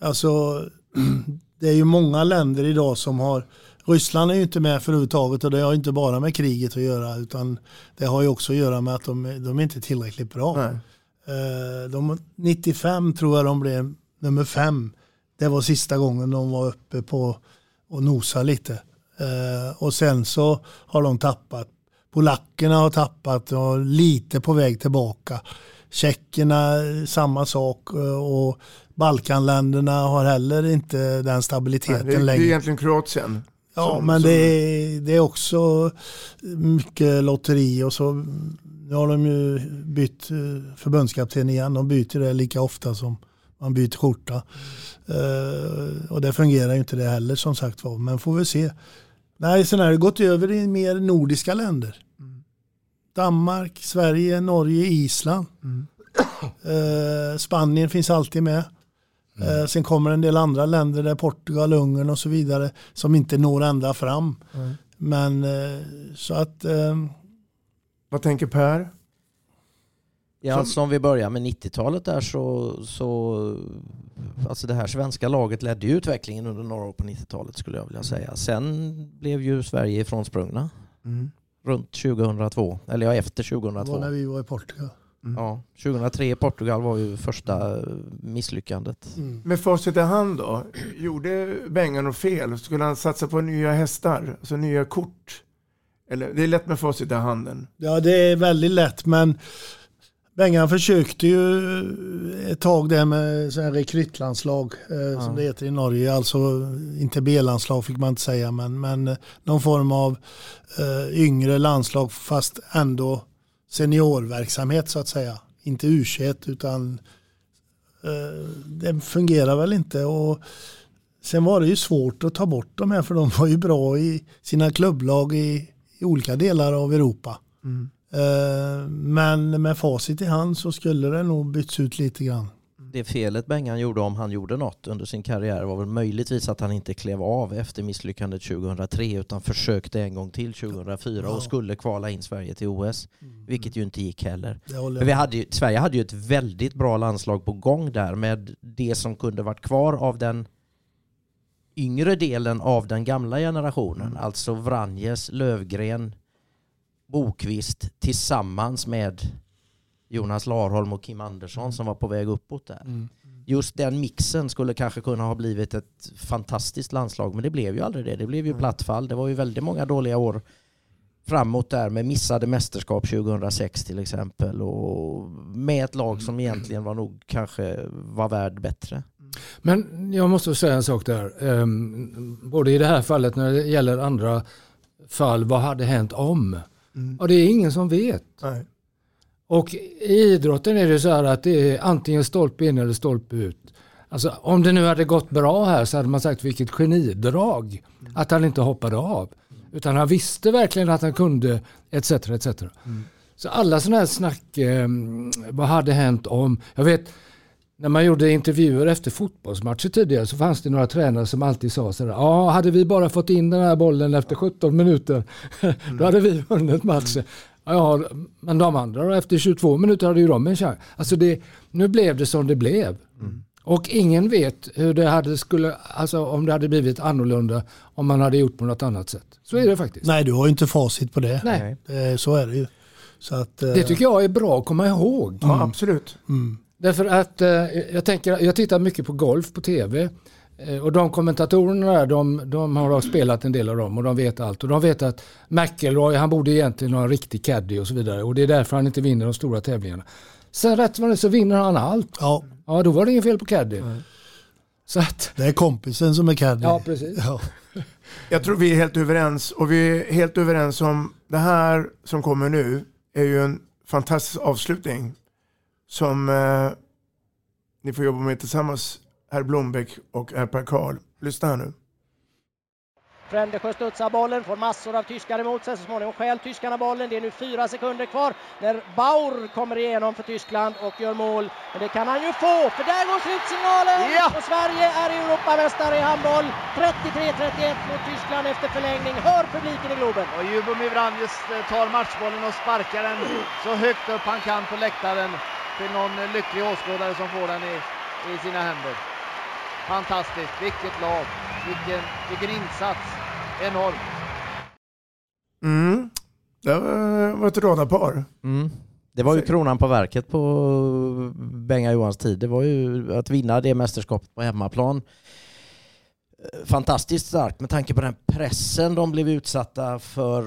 alltså det är ju många länder idag som har Ryssland är ju inte med för överhuvudtaget och det har inte bara med kriget att göra utan det har ju också att göra med att de, de är inte tillräckligt bra. Nej. Eh, De, 95 tror jag de blev nummer fem. Det var sista gången de var uppe på och nosa lite. Eh, Och sen så har de tappat. Polackerna har tappat och lite på väg tillbaka. Tjeckerna samma sak eh, och Balkanländerna har heller inte den stabiliteten det, är- det är längre. egentligen Kroatien. Ja, som- men som- det är, det är också mycket lotteri och så nu har de ju bytt eh, förbundskapten igen. De byter det lika ofta som man byter skjorta. Eh, och det fungerar ju inte det heller som sagt var. Men får vi se. Nej, sen har det gått över i mer nordiska länder. Danmark, Sverige, Norge, Island. Eh, Spanien finns alltid med. Eh, sen kommer en del andra länder där Portugal, Ungern och så vidare som inte når ända fram. Mm. Men eh, så att... Eh, Vad tänker Per? Ja, Som- alltså om vi börjar med 90-talet där så, så alltså det här svenska laget ledde ju utvecklingen under några år på 90-talet skulle jag vilja säga. Sen blev ju Sverige ifrånsprungna Mm. runt 2002, eller ja efter det 2002. var när vi var i Portugal. Ja, 2003 i Portugal var ju första misslyckandet. Med facit i hand då, gjorde Bengan något fel? Skulle han satsa på nya hästar, alltså nya kort? Eller, det är lätt med facit i handen. Ja, det är väldigt lätt men Bengan försökte ju ett tag där med så här rekrytlandslag eh, som det heter i Norge. Alltså inte B-landslag fick man inte säga men, men eh, någon form av eh, yngre landslag fast ändå seniorverksamhet så att säga. Inte U21 utan eh, det fungerar väl inte. Och sen var det ju svårt att ta bort de här för de var ju bra i sina klubblag i, i olika delar av Europa. Mm. Eh, Men med facit i hand så skulle det nog bytts ut lite grann. Det felet Bengan gjorde om han gjorde något under sin karriär var väl möjligtvis att han inte klev av efter misslyckandet 2003 utan försökte en gång till 2004 Ja. och skulle kvala in Sverige till OS. Vilket ju inte gick heller. Vi hade ju, Sverige hade ju ett väldigt bra landslag på gång där med det som kunde varit kvar av den yngre delen av den gamla generationen. Alltså Vranjes, Lövgren, Bokvist tillsammans med Jonas Larholm och Kim Andersson som var på väg uppåt där. Mm. Just den mixen skulle kanske kunna ha blivit ett fantastiskt landslag men det blev ju aldrig det. Det blev ju platt fall. Det var ju väldigt många dåliga år framåt där med missade mästerskap 2006 till exempel och med ett lag som egentligen var nog kanske var värd bättre. Men jag måste säga en sak där. Ehm, både i det här fallet när det gäller andra fall, vad hade hänt om? Mm. Och det är ingen som vet. Nej. Och i idrotten är det så här att det är antingen stolpe in eller stolpe ut. Alltså om det nu hade gått bra här så hade man sagt vilket genidrag att han inte hoppade av. Utan han visste verkligen att han kunde etc. etc. Så alla sådana här snack, eh, vad hade hänt om? Jag vet när man gjorde intervjuer efter fotbollsmatcher tidigare så fanns det några tränare som alltid sa sådär, ja hade vi bara fått in den här bollen efter 17 minuter då hade vi vunnit matchen. Ja, men de andra då, efter 22 minuter hade ju de en chans. Alltså det, nu blev det som det blev. Och ingen vet hur det hade skulle, alltså om det hade blivit annorlunda om man hade gjort på något annat sätt. Så är det faktiskt. Nej, du har ju inte facit på det. Nej. Eh, Så är det ju. Så att, eh, Det tycker jag är bra att komma ihåg. Ja, absolut. Mm. Därför att eh, jag, tänker, jag tittar mycket på golf på tv. Eh, och de kommentatorerna där, de, de har spelat en del av dem och de vet allt. Och de vet att McIlroy, han borde egentligen ha en riktig caddy och så vidare. Och det är därför han inte vinner de stora tävlingarna. Sen rätt vad det så vinner han allt. Ja. Ja, då var det inget fel på caddy. Så att, Det är kompisen som är caddy. ja, precis. Ja. Jag tror vi är helt överens och vi är helt överens om det här som kommer nu är ju en fantastisk avslutning som eh, ni får jobba med tillsammans, herr Blombeck och herr Per Karl. Lyssna här nu. Frändesjö studsar bollen, får massor av tyskar emot sig. Så småningom stjäl tyskarna bollen. Det är nu fyra sekunder kvar när Baur kommer igenom för Tyskland och gör mål. Men det kan han ju få, för där går slutsignalen! Och Sverige är Europamästare i handboll. 33-31 mot Tyskland efter förlängning. Hör publiken i Globen! Och Jubomir Vranjes eh, tar matchbollen och sparkar den så högt upp han kan på läktaren till någon eh, lycklig åskådare som får den i, i sina händer. Fantastiskt, vilket lag, vilken, vilken insats, enorm. Mm. Det var var ett radarpar. Mm. Det var ju kronan på verket på Benga Johans tid. Det var ju att vinna det mästerskapet på hemmaplan. Eh, Fantastiskt starkt med tanke på den pressen de blev utsatta för.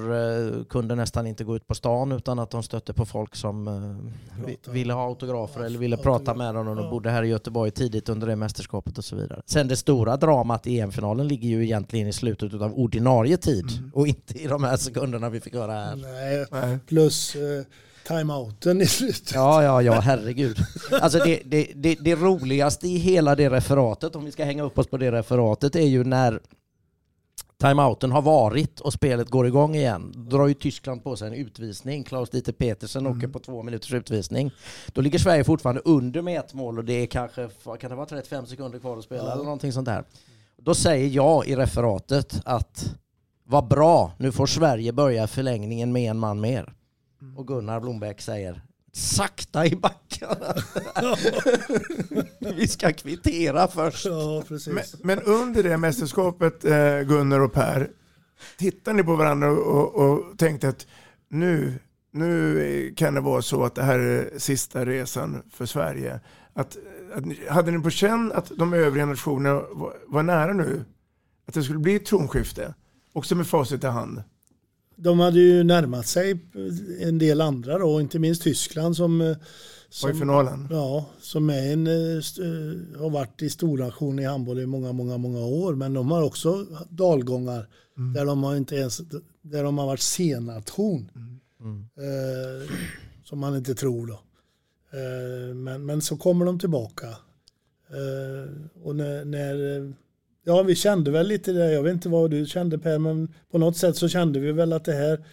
eh, Kunde nästan inte gå ut på stan utan att de stötte på folk som eh, vi- ville ha autografer eller ville prata med dem. Och de bodde här i Göteborg tidigt under det mästerskapet och så vidare. Sen det stora dramat i EM-finalen ligger ju egentligen i slutet av ordinarie tid och inte i de här sekunderna vi fick höra här. Nej, plus eh, timeouten i slutet. Ja, ja, ja, herregud. Alltså det, det, det, det roligaste i hela det referatet, om vi ska hänga upp oss på det referatet, är ju när timeouten har varit och spelet går igång igen. Drar ju Tyskland på sig en utvisning. Klaus Dieter Petersen åker på två minuters utvisning. Då ligger Sverige fortfarande under med ett mål och det är kanske, kan det vara, 35 sekunder kvar att spela Ja. eller någonting sånt där. Då säger jag i referatet att vad bra, nu får Sverige börja förlängningen med en man mer. Och Gunnar Blombeck säger sakta i backarna. Vi ska kvittera först. Ja, precis. Men, men under det mästerskapet, eh, Gunnar och Per, tittar ni på varandra och, och tänkte att nu, nu kan det vara så att det här är sista resan för Sverige. Att, att, ni- hade ni på känn att de övriga nationerna var, var nära nu? Att det skulle bli ett tronskifte? Också med facit i hand. De hade ju närmat sig en del andra då, inte minst Tyskland som... eh, Var i som finalen. Ja, som är en, eh, eh, har varit i storaktion i handboll i många, många, många år. Men de har också dalgångar där de har inte ens, där de har varit C-nation. Eh, som man inte tror då. Eh, men, men så kommer de tillbaka. Eh, och när, när, ja vi kände väl lite det, jag vet inte vad du kände Per, men på något sätt så kände vi väl att det här,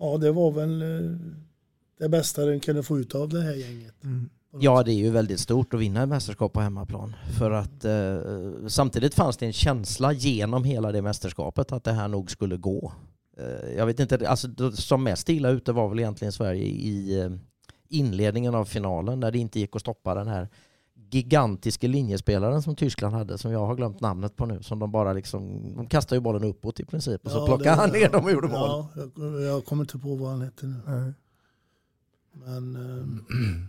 ja det var väl eh, det bästa den kunde få ut av det här gänget. Ja, det är ju väldigt stort att vinna ett mästerskap på hemmaplan. För att eh, samtidigt fanns det en känsla genom hela det mästerskapet att det här nog skulle gå. Eh, jag vet inte, alltså som mest illa ute var väl egentligen Sverige i eh, inledningen av finalen när det inte gick att stoppa den här gigantiska linjespelaren som Tyskland hade, som jag har glömt namnet på nu, som de bara liksom, de kastade ju bollen uppåt i princip och så Ja, plockade det- han ner dem och gjorde mål. Ja, jag, jag kommer inte på vad han heter nu. Men eh,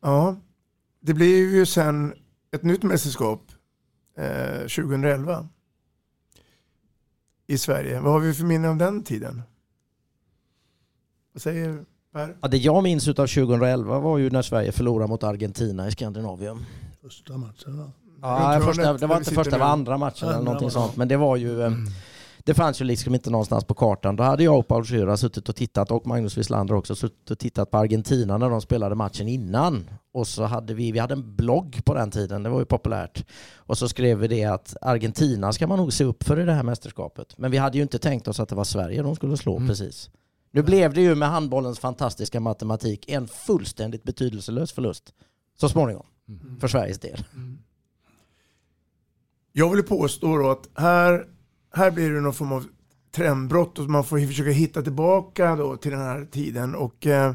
Ja, det blir ju sen ett nytt mästerskap eh, 2011 i Sverige. Vad har vi för minne av den tiden? Vad säger Per? Ja, det jag minns utav 2011 var ju när Sverige förlorade mot Argentina i Skandinavien. första matchen va? Ja, första, det var inte första, det var andra matchen eller Andra någonting var- sånt. Men det var ju... eh, Det fanns ju liksom inte någonstans på kartan. Då hade jag och Paul Schürer suttit och tittat, och Magnus Wislander också, suttit och tittat på Argentina när de spelade matchen innan. Och så hade vi, vi hade en blogg på den tiden, det var ju populärt. Och så skrev vi det att Argentina ska man nog se upp för i det här mästerskapet. Men vi hade ju inte tänkt oss att det var Sverige de skulle slå precis. Nu blev det ju med handbollens fantastiska matematik en fullständigt betydelselös förlust. Så småningom. För Sveriges del. Jag vill påstå då att här, här blir det någon form av trendbrott och man får försöka hitta tillbaka då till den här tiden. Och eh,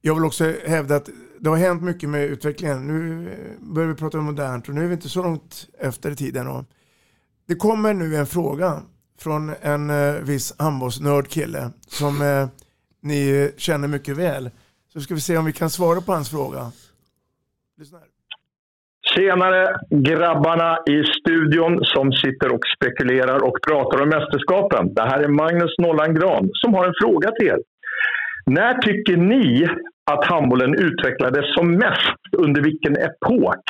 jag vill också hävda att det har hänt mycket med utvecklingen. Nu eh, börjar vi prata om modernt och nu är vi inte så långt efter i tiden. Och det kommer nu en fråga från en eh, viss handbollsnörd kille som eh, ni eh, känner mycket väl. Så ska vi se om vi kan svara på hans fråga. Tjenare grabbarna i studion som sitter och spekulerar och pratar om mästerskapen. Det här är Magnus Nollan Gran som har en fråga till er. När tycker ni att handbollen utvecklades som mest? Under vilken epok?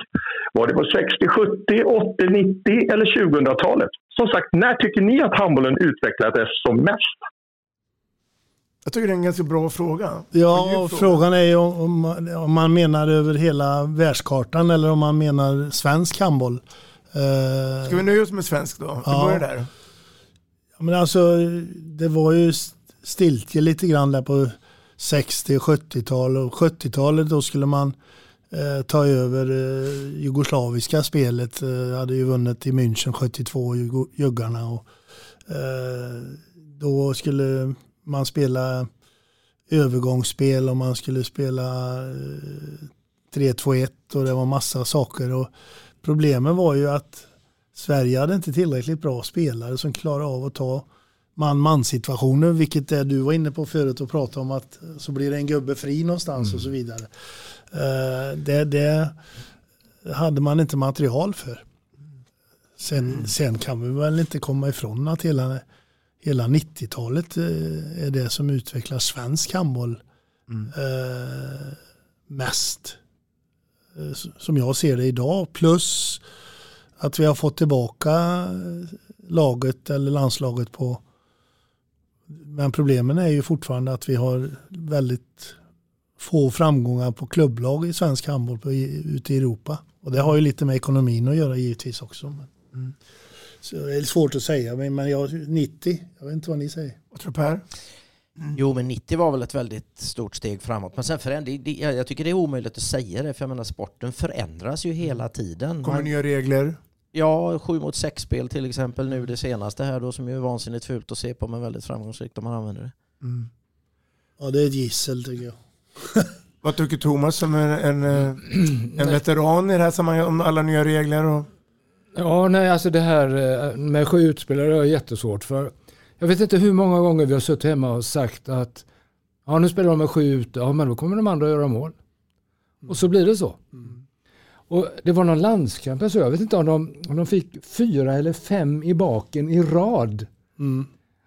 Var det på 60, 70, 80, 90 eller 2000-talet? Som sagt, när tycker ni att handbollen utvecklades som mest? Jag tycker det är en ganska bra fråga. Ja, Och frågan är ju om, om man- menar över hela världskartan eller om man menar svensk handboll. Eh, Ska vi nöja oss med svensk då? Vi Ja. börjar där. Ja, men alltså, det var ju stiltje lite grann där på 60 och 70-tal. Och 70-talet då skulle man eh, ta över eh, jugoslaviska spelet. Eh, hade ju vunnit i München 72, juggarna. Och, eh, då skulle man spela övergångsspel och man skulle spela eh, 3-2-1 och det var massa saker. Och problemet var ju att Sverige hade inte tillräckligt bra spelare som klarade av att ta man-man situationer, vilket är du var inne på förut och pratade om att så blir det en gubbe fri någonstans och så vidare. Eh, det, det hade man inte material för. Sen, sen kan vi väl inte komma ifrån att hela, hela 90-talet eh, är det som utvecklar svensk handboll eh, mest. Eh, s- Som jag ser det idag. Plus att vi har fått tillbaka laget eller landslaget på men problemen är ju fortfarande att vi har väldigt få framgångar på klubblag i svensk handboll på, i, ute i Europa. Och det har ju lite med ekonomin att göra givetvis också. Men, Så det är svårt att säga, men, men jag, 90, jag vet inte vad ni säger. Vad tror Per? Jo, men 90 var väl ett väldigt stort steg framåt. Men sen föränd- det, jag jag tycker det är omöjligt att säga det, för jag menar sporten förändras ju hela tiden. Kommer Man- nya regler? Ja, 7 mot 6 spel till exempel nu det senaste här då som ju är vansinnigt fult att se på men väldigt framgångsrikt om man använder det. Mm. Ja, det är ett gissel tycker jag. Vad tycker Thomas som är en, eh, en veteran i det här sammanhanget om alla nya regler? Och... Ja, nej, alltså det här eh, med sju utspelare är jättesvårt. För jag vet inte hur många gånger vi har suttit hemma och sagt att ja, nu spelar de med sju ute, ja men då kommer de andra att göra mål. Och så blir det så. Och det var någon landskamp, såg, jag vet inte om de, om de fick fyra eller fem i baken i rad. Mm.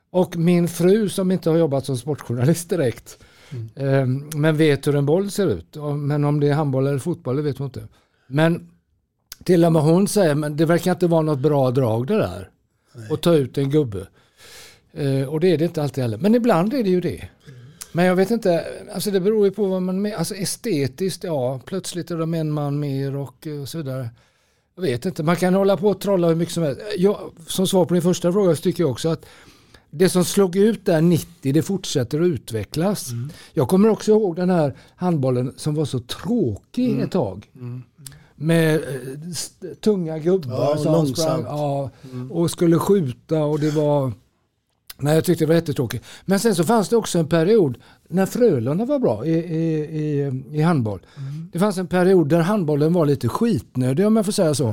Och min fru som inte har jobbat som sportjournalist direkt, eh, men vet hur en boll ser ut. Men om det är handboll eller fotboll, det vet hon inte. Men till och med hon säger, men det verkar inte vara något bra drag det där. Att ta ut en gubbe. Eh, och det är det inte alltid heller. Men ibland är det ju det. Men jag vet inte, alltså det beror ju på vad man, alltså estetiskt, ja, plötsligt är de en man mer och eh, så vidare. Jag vet inte, man kan hålla på och trolla hur mycket som helst. Jag, som svar på din första fråga så tycker jag också att det som slog ut där 90, det fortsätter att utvecklas. Mm. Jag kommer också ihåg den här handbollen som var så tråkig Mm. ett tag. Med eh, tunga gubbar Ja, och som långsamt. sprang ja, och skulle skjuta och det var... Nej, jag tyckte det var jättetråkigt. Men sen så fanns det också en period när Frölunda var bra i, i, i, i handboll. Det fanns en period där handbollen var lite skitnödig om jag får säga så.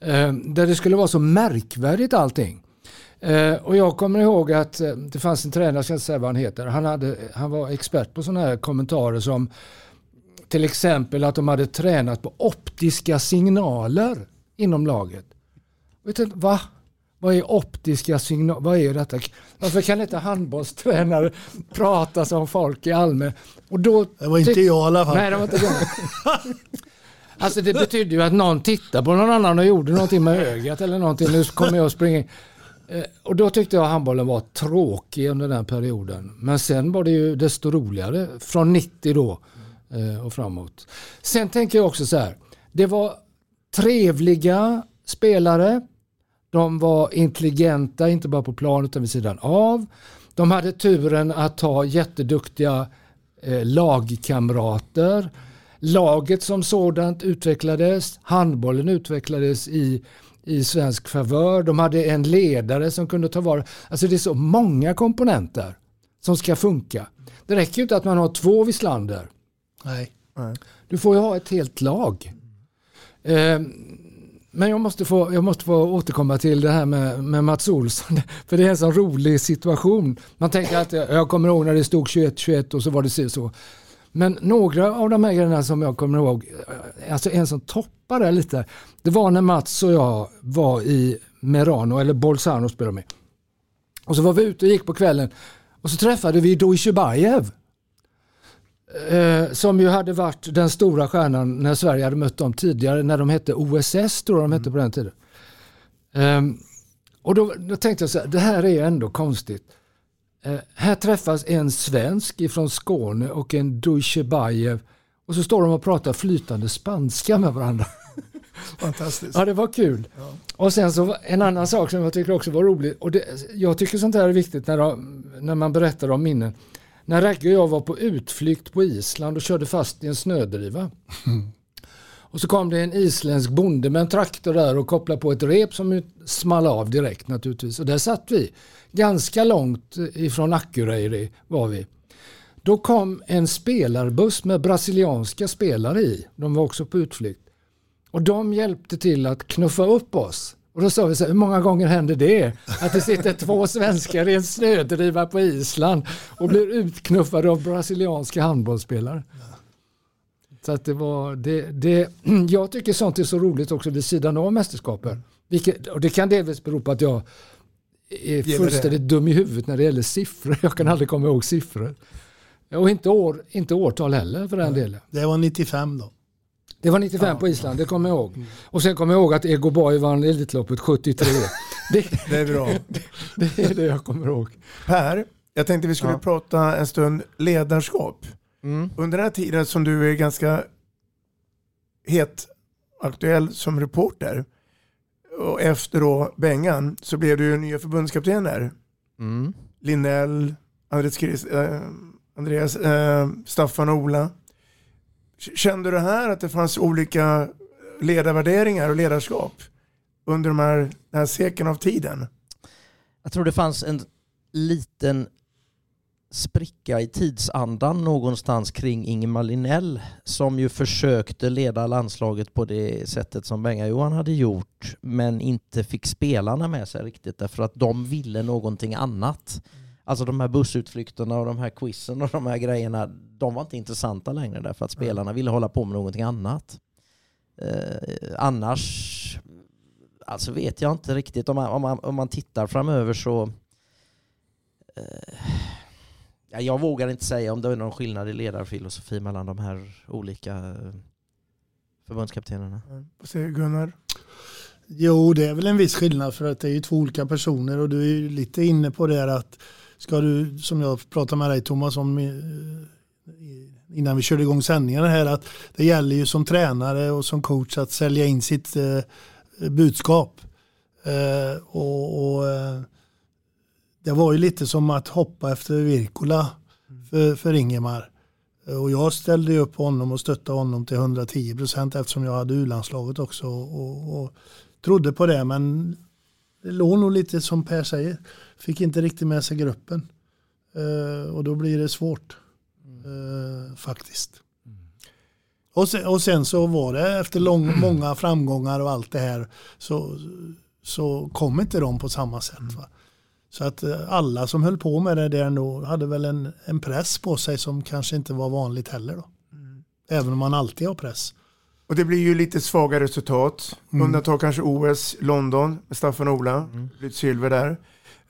Eh, där det skulle vara så märkvärdigt allting. Eh, och jag kommer ihåg att eh, det fanns en tränare, jag ska inte säga vad han heter, han, hade, han var expert på sådana här kommentarer som till exempel att de hade tränat på optiska signaler inom laget. Vet inte, va? Vad är optiska signaler? Vad är detta? Varför kan inte handbollstränare prata som folk i allmän? Och då Det var inte jag i alla fall. Nej, det var inte jag. Alltså det betyder ju att någon tittar på någon annan och gjorde någonting med ögat eller någonting. Nu kommer jag springa in. Eh, Och då tyckte jag handbollen var tråkig under den perioden. Men sen var det ju desto roligare från 90 då eh, och framåt. Sen tänker jag också så här. Det var trevliga spelare. De var intelligenta, inte bara på plan utan vid sidan av. De hade turen att ha jätteduktiga eh, lagkamrater. Laget som sådant utvecklades, handbollen utvecklades i, i svensk favör. De hade en ledare som kunde ta vara... Alltså det är så många komponenter som ska funka. Det räcker ju inte att man har två Wislander. Nej. Du får ju ha ett helt lag. Eh, men jag måste, få, jag måste få återkomma till det här med, med Mats Olsson. För det är en sån rolig situation. Man tänker att jag kommer ihåg när det stod 21-21 och så var det si så. Men några av de här grejerna som jag kommer ihåg, alltså en som toppar det lite, det var när Mats och jag var i Merano, eller Bolzano spelade med. Och så var vi ute och gick på kvällen och så träffade vi Dojsjebajev. Eh, som ju hade varit den stora stjärnan när Sverige hade mött dem tidigare, när de hette OSS tror jag de hette på den tiden. Ehm, och då, då tänkte jag så här, det här är ändå konstigt. Eh, här träffas en svensk ifrån Skåne och en Dujsjebajev och så står de och pratar flytande spanska med varandra. Fantastiskt. Ja, det var kul. Och sen så en annan sak som jag tycker också var roligt. Och det, jag tycker sånt här är viktigt när, de, när man berättar om minnen. När Ragge och jag var på utflykt på Island och körde fast i en snödriva. Och så kom det en isländsk bonde med en traktor där och kopplade på ett rep som small av direkt naturligtvis. Och där satt vi. Ganska långt ifrån Akureyri var vi. Då kom en spelarbuss med brasilianska spelare i. De var också på utflykt. Och de hjälpte till att knuffa upp oss. Och då sa vi så här, hur många gånger händer det? Att det sitter två svenskar i en snödriva på Island och blir utknuffade av brasilianska handbollsspelare. Så att det var, det, det, jag tycker sånt är så roligt också vid sidan av mästerskapen. Vilket, och det kan delvis bero på att jag är fullständigt dum i huvudet när det gäller siffror. Jag kan aldrig komma ihåg siffror. Och inte, år, inte årtal heller för den delen. Det var 95 då. Det var 95 på Island, det kommer jag ihåg. Och sen kommer jag ihåg att Ego Boy vann Elitloppet 73. Det, Det är bra. det är det jag kommer ihåg. Per, jag tänkte vi skulle Ja. prata en stund ledarskap. Under den här tiden som du är ganska het aktuell som reporter och efter då Bengan så blev du ju nya förbundskapten där. Mm. Linnell, Andreas, Chris, eh, Andreas eh, Staffan och Ola. Kände du här att det fanns olika ledarvärderingar och ledarskap under de här, den här seken av tiden? Jag tror det fanns en liten spricka i tidsandan någonstans kring Ingemar Linnell som ju försökte leda landslaget på det sättet som Benga-Johan hade gjort men inte fick spelarna med sig riktigt därför att de ville någonting annat. Alltså de här bussutflykterna och de här quizen och de här grejerna, de var inte intressanta längre därför att spelarna ville hålla på med någonting annat. Eh, annars, alltså vet jag inte riktigt. Om man, om man, om man tittar framöver så eh, ja, jag vågar inte säga om det är någon skillnad i ledarfilosofi mellan de här olika eh, förbundskaptenerna. Vad säger Gunnar? Jo, det är väl en viss skillnad för att det är ju två olika personer och du är ju lite inne på det här att ska du, som jag pratade med dig Thomas om eh, innan vi körde igång sändningarna här, att det gäller ju som tränare och som coach att sälja in sitt eh, budskap. Eh, och, och det var ju lite som att hoppa efter Virkola för, för Ingemar. Och jag ställde upp honom och stöttade honom till 110 procent eftersom jag hade U-landslaget också. Och, och, trodde på det men det låg nog lite som Per säger. Fick inte riktigt med sig gruppen. Uh, och då blir det svårt. Uh, faktiskt. Och sen, och sen, så var det efter lång, många framgångar och allt det här så, så kom inte de på samma sätt. Va? Så att eh, alla som höll på med det där nog hade väl en, en press på sig som kanske inte var vanligt heller. Då. Mm. Även om man alltid har press. Och det blir ju lite svaga resultat. Mm. Undantag kanske OS, London med Staffan Ola. Mm. Silver där.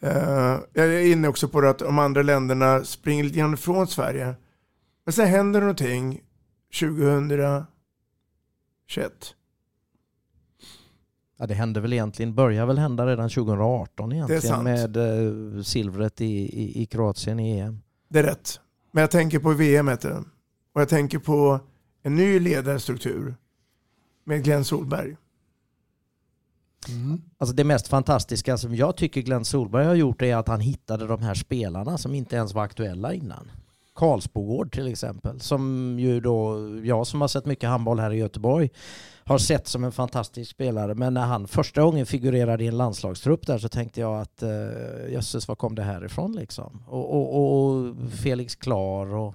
Uh, jag är inne också på det att de andra länderna springer lite grann från Sverige. Men sen händer någonting 2021. Ja, det hände väl egentligen, börjar väl hända redan 2018 egentligen med eh, silvret i, i, i, Kroatien i EM. Det är rätt. Men jag tänker på VM och jag tänker på en ny ledarstruktur med Glenn Solberg. Mm. Alltså det mest fantastiska som jag tycker Glenn Solberg har gjort är att han hittade de här spelarna som inte ens var aktuella innan. Karlsbogård till exempel, som ju då jag som har sett mycket handboll här i Göteborg har sett som en fantastisk spelare. Men när han första gången figurerade i en landslagstrupp där så tänkte jag att eh, jösses, var kom det här ifrån liksom? Och, och, och Felix Klar och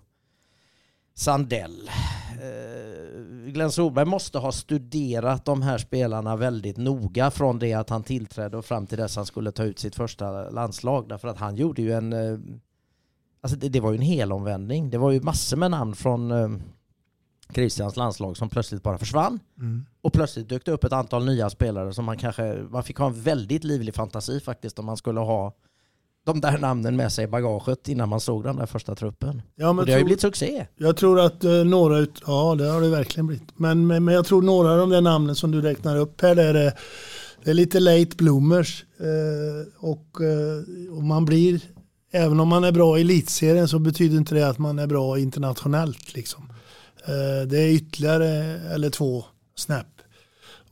Sandell. Uh, Glenn Solberg måste ha studerat de här spelarna väldigt noga från det att han tillträdde och fram till dess han skulle ta ut sitt första landslag. Därför att han gjorde ju en... Uh, alltså det, det var ju en helomvändning. Det var ju massor med namn från Christians landslag som plötsligt bara försvann. Mm. Och plötsligt dök det upp ett antal nya spelare som man kanske, man fick ha en väldigt livlig fantasi faktiskt om man skulle ha de där namnen med sig i bagaget innan man såg den där första truppen. Ja, men och det har ju blivit succé. Jag tror att uh, några, ut, ja det har det verkligen blivit. Men, men, men, jag tror några av de där namnen som du räknar upp här, det är, det är lite late bloomers. Uh, och, uh, och man blir, även om man är bra i elitserien så betyder inte det att man är bra internationellt. Liksom. Eh, det är ytterligare eller två snäpp.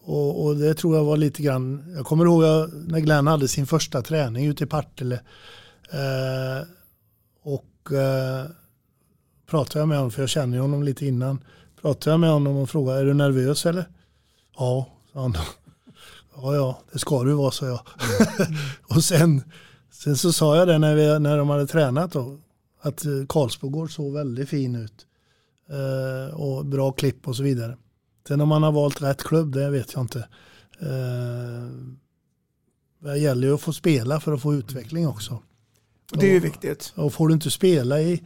Och, och, det tror jag var lite grann, jag kommer ihåg när Glenn hade sin första träning ute i Partille. Eh, och eh, pratade jag med honom, för jag känner honom lite innan. Pratade jag med honom och frågade, är du nervös eller? Ja, sa han. Ja, ja, det ska du vara, sa jag. Mm. och sen, sen så sa jag det när, vi, när de hade tränat då, att eh, Karlsbogård såg väldigt fin ut. Eh, och bra klipp och så vidare. Sen om man har valt rätt klubb, det vet jag inte. Eh, det gäller ju att få spela för att få utveckling också. Och det är ju viktigt. Och får du inte spela i,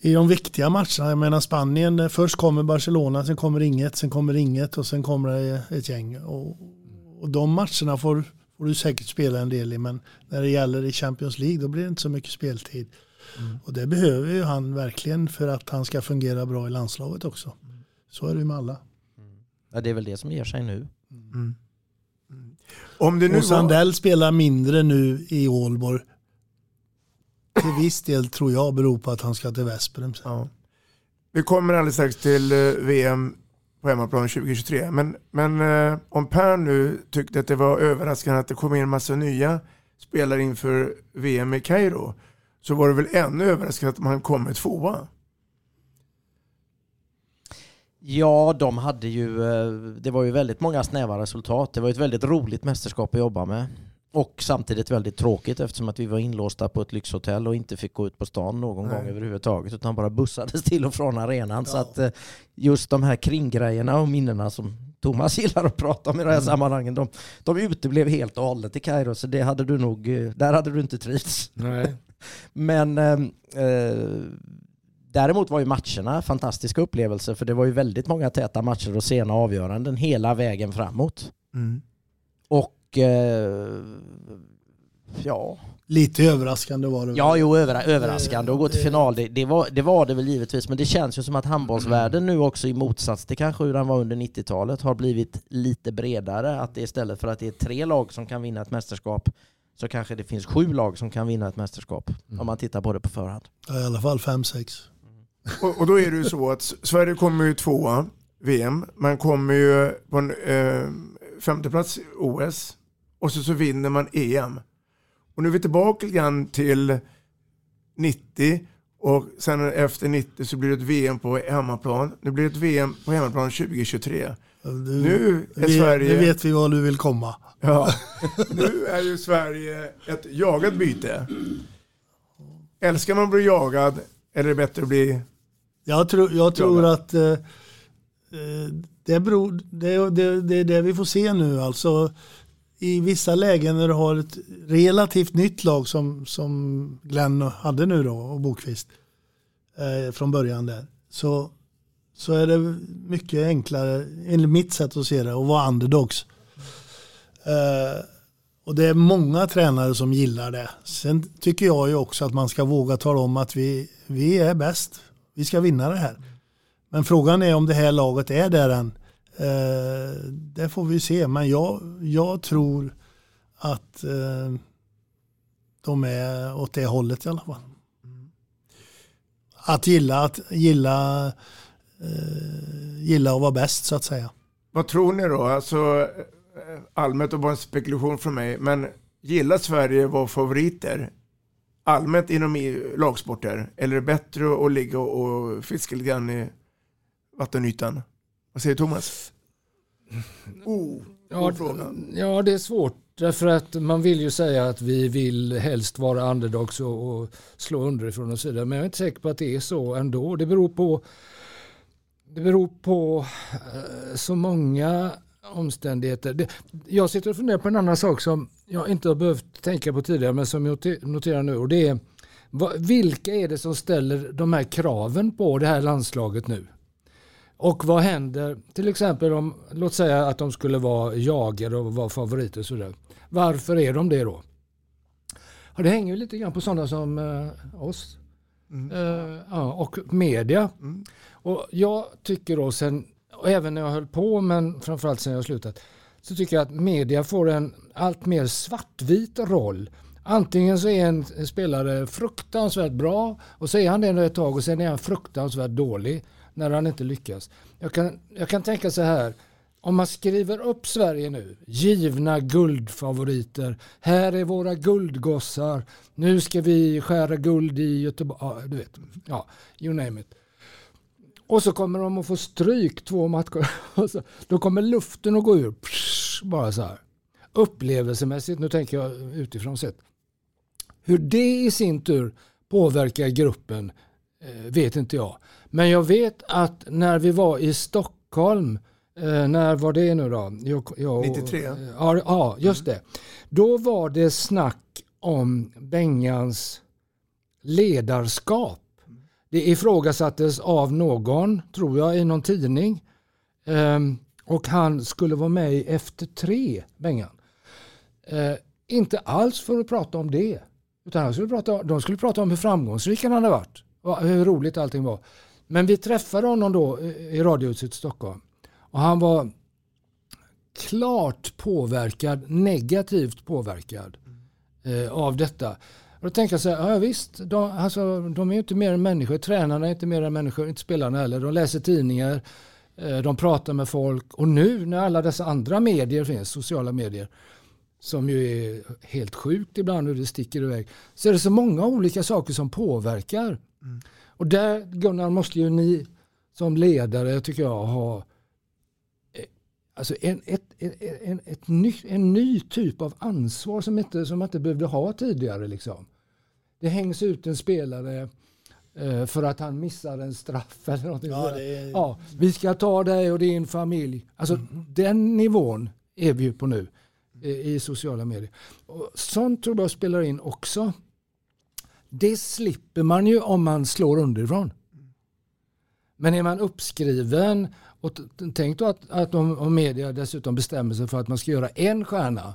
i de viktiga matcherna, jag menar Spanien, eh, först kommer Barcelona, sen kommer inget, sen kommer inget och sen kommer det ett gäng. Och, och de matcherna får, får du säkert spela en del i, men när det gäller i Champions League då blir det inte så mycket speltid. Mm. Och det behöver ju han verkligen för att han ska fungera bra i landslaget också. Så är det ju med alla. Mm. Ja, det är väl det som ger sig nu. Mm. Mm. Om det nu och Sandell var... spelar mindre nu i Ålborg. Till viss del tror jag beror på att han ska till Vesprem. Ja. Vi kommer alldeles strax till eh, VM på hemmaplan 2023. Men, men eh, om Per nu tyckte att det var överraskande att det kom in en massa nya spelare inför VM i Kairo så var det väl ännu överraskande att man kom med tvåa. Ja, de hade ju, eh, det var ju väldigt många snäva resultat. Det var ett väldigt roligt mästerskap att jobba med. Och samtidigt väldigt tråkigt eftersom att vi var inlåsta på ett lyxhotell och inte fick gå ut på stan någon Nej. gång överhuvudtaget utan bara bussades till och från arenan. Ja. Så att eh, just de här kringgrejerna och minnena som Thomas gillar att prata om i de här mm. sammanhangen, de, de uteblev helt och hållet i Kairo så det hade du nog, eh, där hade du inte trivts. Nej. Men eh, däremot var ju matcherna fantastiska upplevelser för det var ju väldigt många täta matcher och sena avgöranden hela vägen framåt. Mm. Och eh, ja... Lite överraskande var det. Ja, jo, över, överraskande att gå till final. Det, det, var, det var det väl givetvis, men det känns ju som att handbollsvärlden nu också i motsats till kanske hur den var under 90-talet har blivit lite bredare. Att det istället för att det är tre lag som kan vinna ett mästerskap så kanske det finns sju lag som kan vinna ett mästerskap mm. om man tittar på det på förhand. Ja, I alla fall fem, sex. Och, och, då är det ju så att Sverige kommer ju tvåa VM, man kommer ju på en eh, femteplats OS och så, så vinner man EM. Och nu är vi tillbaka lite grann till 90 och sen efter 90 så blir det ett VM på hemmaplan. Nu blir det ett VM på hemmaplan 2023. Du, nu är vi, Sverige... Nu vet vi var du vill komma. Ja, nu är ju Sverige ett jagat byte. Älskar man att bli jagad eller är det bättre att bli Jag tror, jag tror att eh, eh, det, beror, det, det, det är det vi får se nu. Alltså, I vissa lägen när du har ett relativt nytt lag som, som Glenn hade nu då och Bokvist eh, från början där. Så, så är det mycket enklare, enligt mitt sätt att se det, att vara underdogs. Eh, och det är många tränare som gillar det. Sen tycker jag ju också att man ska våga tala om att vi, vi är bäst. Vi ska vinna det här. Men frågan är om det här laget är där än. Eh, det får vi se. Men jag, jag tror att eh, de är åt det hållet i alla fall. Att gilla, att gilla, eh, gilla att vara bäst så att säga. Vad tror ni då? Alltså, eh, allmänt och bara en spekulation från mig, men gillar Sverige att vara favoriter? Allmänt inom i- lagsporter? Eller är det bättre att ligga och, fiska lite grann i vattenytan? Vad säger Thomas? Oh, Ja, ja, det är svårt. Därför att man vill ju säga att vi vill helst vara underdogs och, och slå underifrån och så vidare. Men jag är inte säker på att det är så ändå. Det beror på, det beror på eh, så många omständigheter. Det, jag sitter och funderar på en annan sak som jag inte har behövt tänka på tidigare men som jag noter- noterar nu. Och det är vilka är det som ställer de här kraven på det här landslaget nu? Och vad händer till exempel om, låt säga att de skulle vara jagade och vara favoriter och sådär. Varför är de det då? Ja, det hänger ju lite grann på sådana som eh, oss. Eh, ja, och media. Och jag tycker då sen, och även när jag höll på men framförallt sen jag slutat, så tycker jag att media får en allt mer svartvit roll. Antingen så är en spelare fruktansvärt bra och så är han det ett tag och sen är han fruktansvärt dålig när han inte lyckas. Jag kan, jag kan tänka så här, om man skriver upp Sverige nu, givna guldfavoriter, här är våra guldgossar, nu ska vi skära guld i Göteborg, ja, du vet, ja, you name it. Och så kommer de att få stryk två matcher. Så, då kommer luften att gå ur. Psh, bara så här. Upplevelsemässigt, nu tänker jag utifrån sett. Hur det i sin tur påverkar gruppen eh, vet inte jag. Men jag vet att när vi var i Stockholm, eh, när var det nu då? Jag, jag, 93. Ja, ja, just det. Då var det snack om Bengans ledarskap. Det ifrågasattes av någon, tror jag, i någon tidning. Ehm, och han skulle vara med i Efter tre, Bengan. Eh, inte alls för att prata om det. Utan han skulle prata, de skulle prata om hur framgångsrik han hade varit. Hur roligt allting var. Men vi träffade honom då i i Radiohuset i Stockholm. Och han var klart påverkad, negativt påverkad eh, av detta. Och då tänker jag så här, ja visst, de, alltså, de är ju inte mer än människor, tränarna är inte mer än människor, inte spelarna heller. De läser tidningar, eh, de pratar med folk och nu när alla dessa andra medier finns, sociala medier, som ju är helt sjukt ibland hur det sticker iväg, så är det så många olika saker som påverkar. Och där Gunnar måste ju ni som ledare tycker jag ha eh, alltså en, ett, ett, en, ett ny, en ny typ av ansvar som, inte, som man inte behövde ha tidigare. Liksom. Det hängs ut en spelare eh, för att han missar en straff eller någonting. Ja, är- ja, vi ska ta dig och din familj. Alltså den nivån är vi ju på nu eh, i sociala medier. Och sånt tror jag spelar in också. Det slipper man ju om man slår underifrån. Men är man uppskriven och tänk då att, att om, om media dessutom bestämmer sig för att man ska göra en stjärna,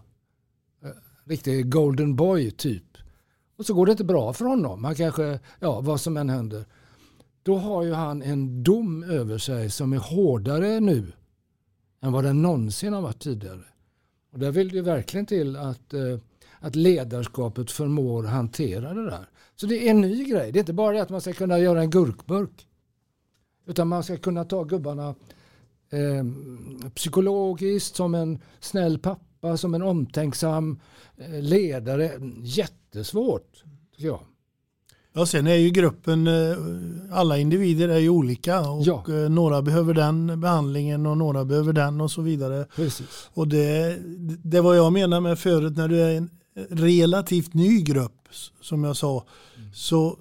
eh, riktig golden boy typ, och så går det inte bra för honom, han kanske, ja vad som än händer, då har ju han en dom över sig som är hårdare nu än vad den någonsin har varit tidigare. Och där vill det ju verkligen till att, eh, att ledarskapet förmår hantera det där. Så det är en ny grej. Det är inte bara det att man ska kunna göra en gurkburk. Utan man ska kunna ta gubbarna eh, psykologiskt som en snäll pappa pappa, som en omtänksam eh, ledare. Jättesvårt, tycker jag. Ja, sen är ju gruppen, eh, alla individer är ju olika och Ja. eh, några behöver den behandlingen och några behöver den och så vidare. Precis. Och det, det var jag menar med förut när du är en relativt ny grupp som jag sa så,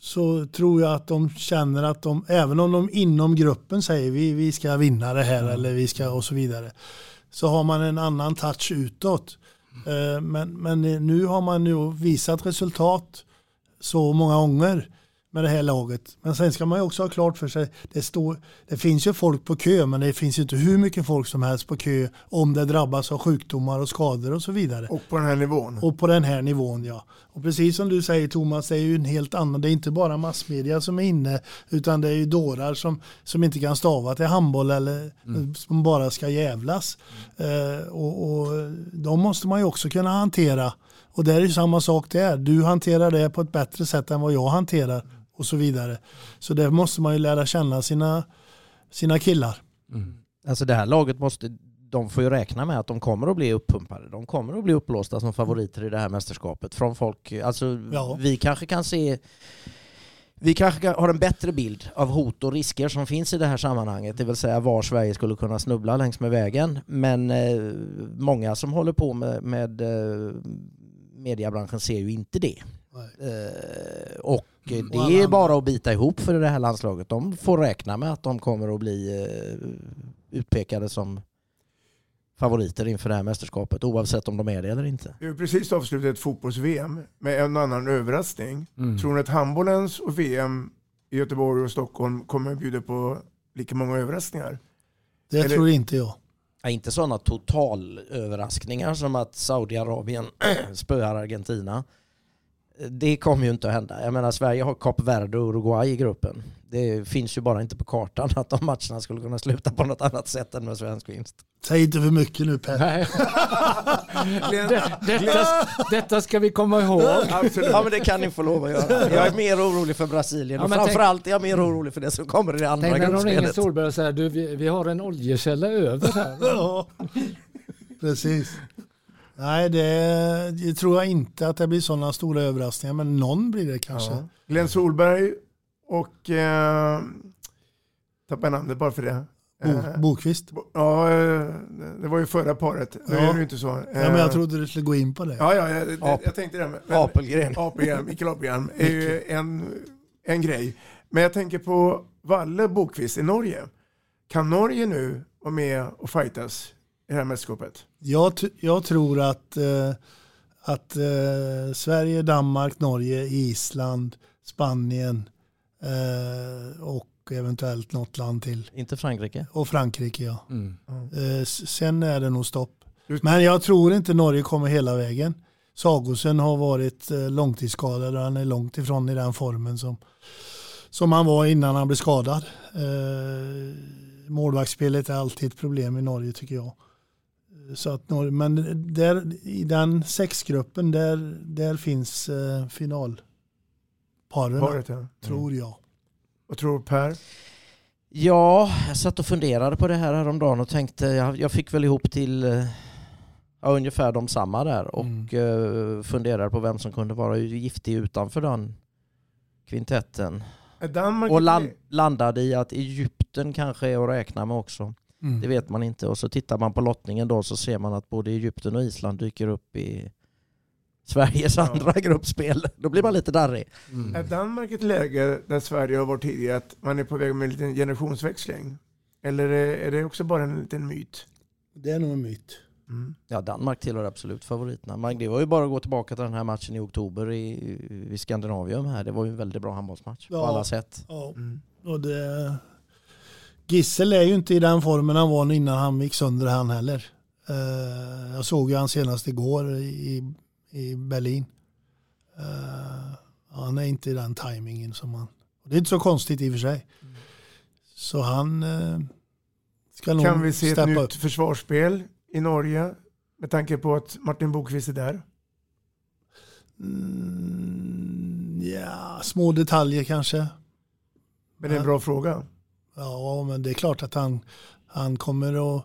så tror jag att de känner att de, även om de inom gruppen säger vi, vi ska vinna det här eller vi ska och så vidare så har man en annan touch utåt. Eh, men, men nu har man ju visat resultat så många gånger med det här laget. Men sen ska man ju också ha klart för sig, det, står, det finns ju folk på kö men det finns ju inte hur mycket folk som helst på kö om det drabbas av sjukdomar och skador och så vidare. Och på den här nivån. Och på den här nivån ja. Och precis som du säger Thomas, det är ju en helt annan, det är inte bara massmedia som är inne utan det är ju dårar som, som inte kan stava till handboll eller som bara ska jävlas. Eh, och, och de måste man ju också kunna hantera. Och det är ju samma sak där, du hanterar det på ett bättre sätt än vad jag hanterar och så vidare. Så där måste man ju lära känna sina, sina killar. Alltså det här laget måste, de får ju räkna med att de kommer att bli uppumpade. De kommer att bli uppblåsta som favoriter i det här mästerskapet. Från folk, alltså Ja. vi kanske kan se vi kanske kan- har en bättre bild av hot och risker som finns i det här sammanhanget, det vill säga var Sverige skulle kunna snubbla längs med vägen. Men eh, många som håller på med, med eh, mediebranschen ser ju inte det. Eh, och eh, Och det är bara att bita ihop för det här landslaget. De får räkna med att de kommer att bli eh, utpekade som favoriter inför det här mästerskapet oavsett om de är det eller inte. Vi har precis avslutat ett fotbolls-VM med en och annan överraskning. Mm. Tror ni att handbollens och VM i Göteborg och Stockholm kommer att bjuda på lika många överraskningar? Det Eller- tror inte jag. Ja, inte sådana totalöverraskningar som att Saudiarabien spöar Argentina. Det kommer ju inte att hända. Jag menar Sverige har Kap Verde och Uruguay i gruppen. Det finns ju bara inte på kartan att de matcherna skulle kunna sluta på något annat sätt än med svensk vinst. Säg inte för mycket nu Per. Nej. Det, detta, detta ska vi komma ihåg. Ja men det kan ni få lov att göra. Jag är mer orolig för Brasilien Ja, och men tänk- framförallt är jag mer orolig för det som kommer i det andra Tänk när de ringer gruppspelet. Solberg och säger du, vi, vi har en oljekälla över här. Ja, precis. Nej, det, det tror jag inte att det blir sådana stora överraskningar, men någon blir det kanske. Ja. Glenn Solberg och... Eh, tappade namnet bara för det. Bo, Eh, Bokvist. Ja, eh, det var ju förra paret. Nu Ja. är det ju inte så. Ja, men jag trodde du skulle gå in på det. Ja, ja jag, Ap- jag tänkte det. Men, Apelgren. Apelgren, Mikael Apelgren är ju en, en grej. Men jag tänker på Valle Bokvist i Norge. Kan Norge nu vara med och fightas i det här mästerskapet? Jag, jag tror att, eh, att eh, Sverige, Danmark, Norge, Island, Spanien eh, och eventuellt något land till. Inte Frankrike? Och Frankrike ja. Mm. Eh, sen är det nog stopp. Men jag tror inte Norge kommer hela vägen. Sagosen har varit eh, långtidsskadad och han är långt ifrån i den formen som, som han var innan han blev skadad. Eh, målvaktsspelet är alltid ett problem i Norge tycker jag. Så att men där, i den sexgruppen där, där finns eh, finalparen. Paret, ja. Mm. Tror jag. Vad tror Per? Ja, jag satt och funderade på det här häromdagen och tänkte, jag, jag fick väl ihop till eh, ja, ungefär de samma där och eh, funderade på vem som kunde vara giftig utanför den kvintetten. Danmark Och land, landade i att Egypten kanske är att räkna med också. Mm. Det vet man inte. Och så tittar man på lottningen då så ser man att både Egypten och Island dyker upp i Sveriges andra gruppspel. Då blir man lite darrig. Är Danmark ett läge där Sverige har varit tidigare att man är på väg med en liten generationsväxling? Eller är det också bara en liten myt? Det är nog en myt. Ja, Danmark tillhör absolut favoriterna. Men det var ju bara att gå tillbaka till den här matchen i oktober i, i Skandinavium här. Det var ju en väldigt bra handbollsmatch på alla sätt. Ja. Och det, Gissel är ju inte i den formen han var innan han gick sönder han heller. Eh, jag såg ju han senast igår i, i Berlin. Eh, han är inte i den tajmingen som han... Det är inte så konstigt i och för sig. Så han eh, ska nog Kan vi se ett nytt upp. försvarsspel i Norge med tanke på att Martin Bokvist är där? Mm, ja, små detaljer kanske. Men det är en bra fråga. Ja, men det är klart att han, han kommer att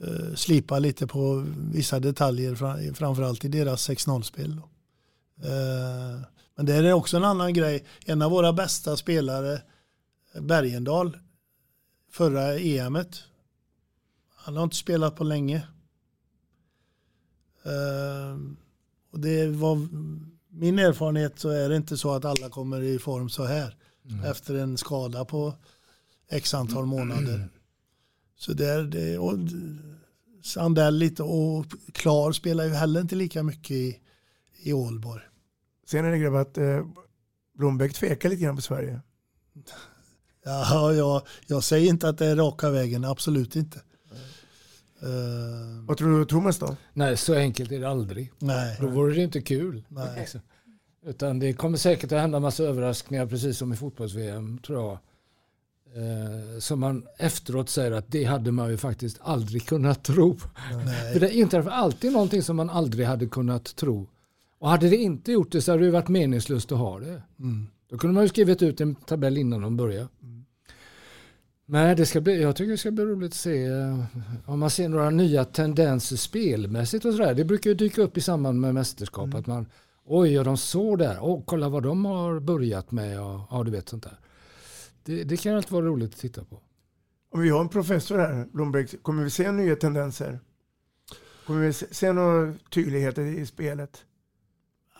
eh, slipa lite på vissa detaljer, framförallt i deras 6-0-spel. Eh, men det är också en annan grej. En av våra bästa spelare, Bergendal, förra EMet, han har inte spelat på länge. Uh, och det var min erfarenhet så är det inte så att alla kommer i form så här mm. efter en skada på x antal månader. Mm. Så det är det. Och Sandell lite och Klar spelar ju heller inte lika mycket i, i Ålborg. Sen är det grabbar att eh, Blombeck tvekar lite grann på Sverige. Ja, jag, jag säger inte att det är raka vägen, absolut inte. Uh, Vad tror du Thomas då? Nej, så enkelt är det aldrig. Nej. Då vore det inte kul. Nej. Utan det kommer säkert att hända massa överraskningar, precis som i fotbolls-VM, tror jag. Eh, som man efteråt säger att det hade man ju faktiskt aldrig kunnat tro. Nej. För det inträffar alltid någonting som man aldrig hade kunnat tro. Och hade det inte gjort det så hade det varit meningslöst att ha det. Mm. Då kunde man ju skrivit ut en tabell innan de började. Mm. Nej, det ska bli, jag tycker det ska bli roligt att se eh, om man ser några nya tendenser spelmässigt och sådär. Det brukar ju dyka upp i samband med mästerskap mm. att man oj, och de såg där, oh, kolla vad de har börjat med och ja, du vet sånt där. Det, det kan alltid vara roligt att titta på. Om vi har en professor här, Blomberg, kommer vi se nya tendenser? Kommer vi se några tydligheter i spelet?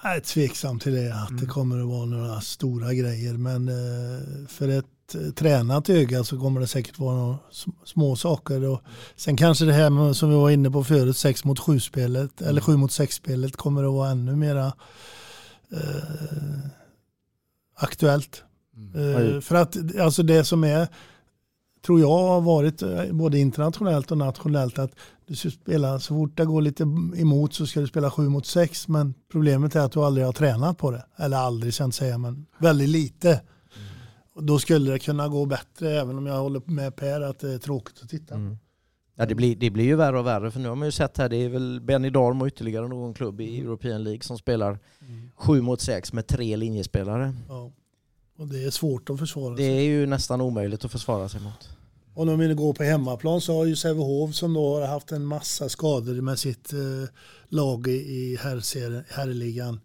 Jag är tveksam till det, att mm. det kommer att vara några stora grejer. Men eh, för ett eh, tränat öga så kommer det säkert vara några små saker. Och sen kanske det här med, som vi var inne på förut, 6 mot 7 spelet eller 7 mot 6 spelet kommer att vara ännu mera eh, aktuellt. Mm. för att alltså det som är, tror jag har varit eh, både internationellt och nationellt att du ska spela, så fort det går lite emot så ska du spela sju mot sex. Men problemet är att du aldrig har tränat på det. Eller aldrig, inte säga, men väldigt lite. Mm. Och då skulle det kunna gå bättre, även om jag håller med Per att det är tråkigt att titta mm. Ja, det, blir, det blir ju värre och värre, för nu har man ju sett här, det är väl Benny Dorm och ytterligare någon klubb i European League som spelar mm. sju mot sex med tre linjespelare. Ja. Och det är svårt att försvara sig. Det är ju nästan omöjligt att försvara sig mot. Och om vi går på hemmaplan så har ju Sävehof som då har haft en massa skador med sitt eh, lag i herrligan.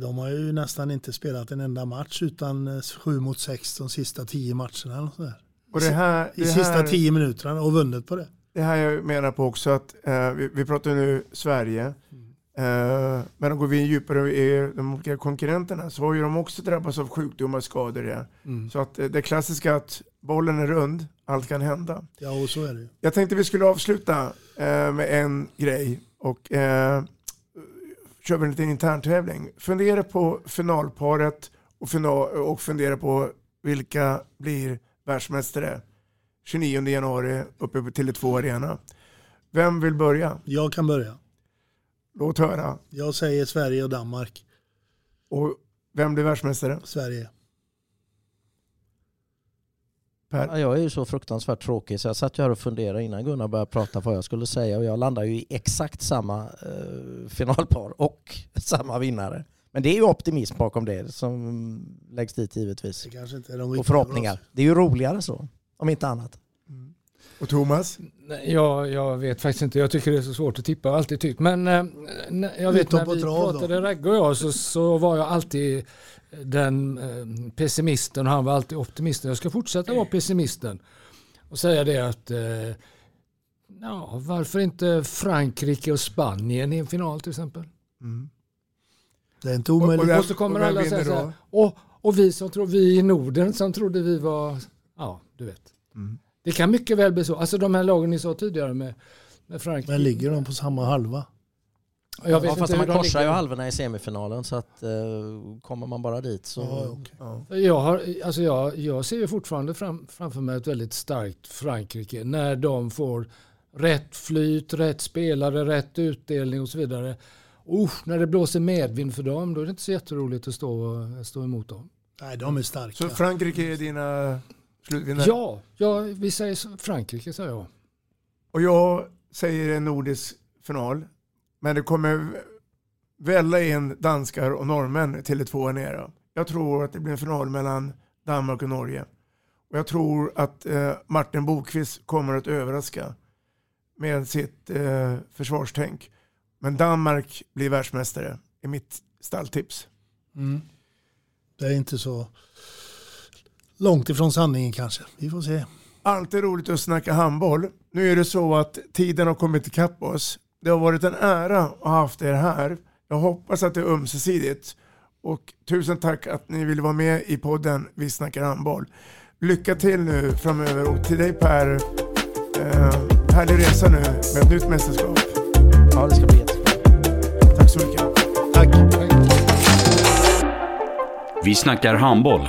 De har ju nästan inte spelat en enda match utan eh, sju mot sex de sista tio matcherna. Och sådär. Och det här, I sista här, tio minuterna och vunnit på det. Det här jag menar på också att eh, vi, vi pratar nu Sverige. Mm. Eh, men går vi djupare i de olika konkurrenterna så har ju de också drabbats av sjukdomar och skador. Ja. Mm. Så att eh, det klassiska att bollen är rund, allt kan hända. Ja, och så är det Jag tänkte vi skulle avsluta eh, med en grej och eh, kör vi en liten intern Fundera på finalparet och, final, och fundera på vilka blir världsmästare 29 januari uppe på Tele2 Arena. Vem vill börja? Jag kan börja. Låt höra. Jag säger Sverige och Danmark. Och vem blir världsmästare? Sverige. Per? Ja, jag är ju så fruktansvärt tråkig så jag satt ju här och funderade innan Gunnar började prata vad jag skulle säga och jag landar ju i exakt samma eh, finalpar och samma vinnare. Men det är ju optimism bakom det som läggs dit givetvis. Det kanske inte är de och förhoppningar. Det är ju roligare så, om inte annat. Och Thomas? Ja, jag vet faktiskt inte. Jag tycker det är så svårt att tippa. Jag har alltid tyckt. Men eh, jag vet när vi pratade Ragge och jag så, så var jag alltid den eh, pessimisten och han var alltid optimisten. Jag ska fortsätta vara pessimisten och säga det att eh, ja, varför inte Frankrike och Spanien i en final till exempel? Mm. Det är inte omöjligt. Och, och, så kommer alla säga så här, och, och vi som tror, vi i Norden som trodde vi var, ja du vet. Mm. Det kan mycket väl bli så. Alltså de här lagen ni sa tidigare med, med Frankrike. Men ligger de på samma halva? Jag vet ja, fast man korsar ligger. ju halvorna i semifinalen så att uh, kommer man bara dit så... Ja, okay. ja. jag, har, alltså jag, jag ser ju fortfarande fram, framför mig ett väldigt starkt Frankrike när de får rätt flyt, rätt spelare, rätt utdelning och så vidare. Uh, när det blåser medvind för dem då är det inte så jätteroligt att stå, stå emot dem. Nej, de är starka. Så Frankrike är dina slutvinnare? Ja, ja, vi säger Frankrike säger jag. Och jag säger en nordisk final. Men det kommer välla in danskar och norrmän till det tvåa nere. Jag tror att det blir en final mellan Danmark och Norge. Och jag tror att eh, Martin Bokvist kommer att överraska med sitt eh, försvarstänk. Men Danmark blir världsmästare, är mitt stalltips. Mm. Det är inte så långt ifrån sanningen kanske. Vi får se. Alltid roligt att snacka handboll. Nu är det så att tiden har kommit ikapp oss. Det har varit en ära att ha haft er här. Jag hoppas att det är ömsesidigt. Och tusen tack att ni ville vara med i podden Vi snackar handboll. Lycka till nu framöver och till dig Per, eh, härlig resa nu med ett nytt mästerskap. Ja, det ska bli jättebra. Tack så mycket. Tack. Vi snackar handboll,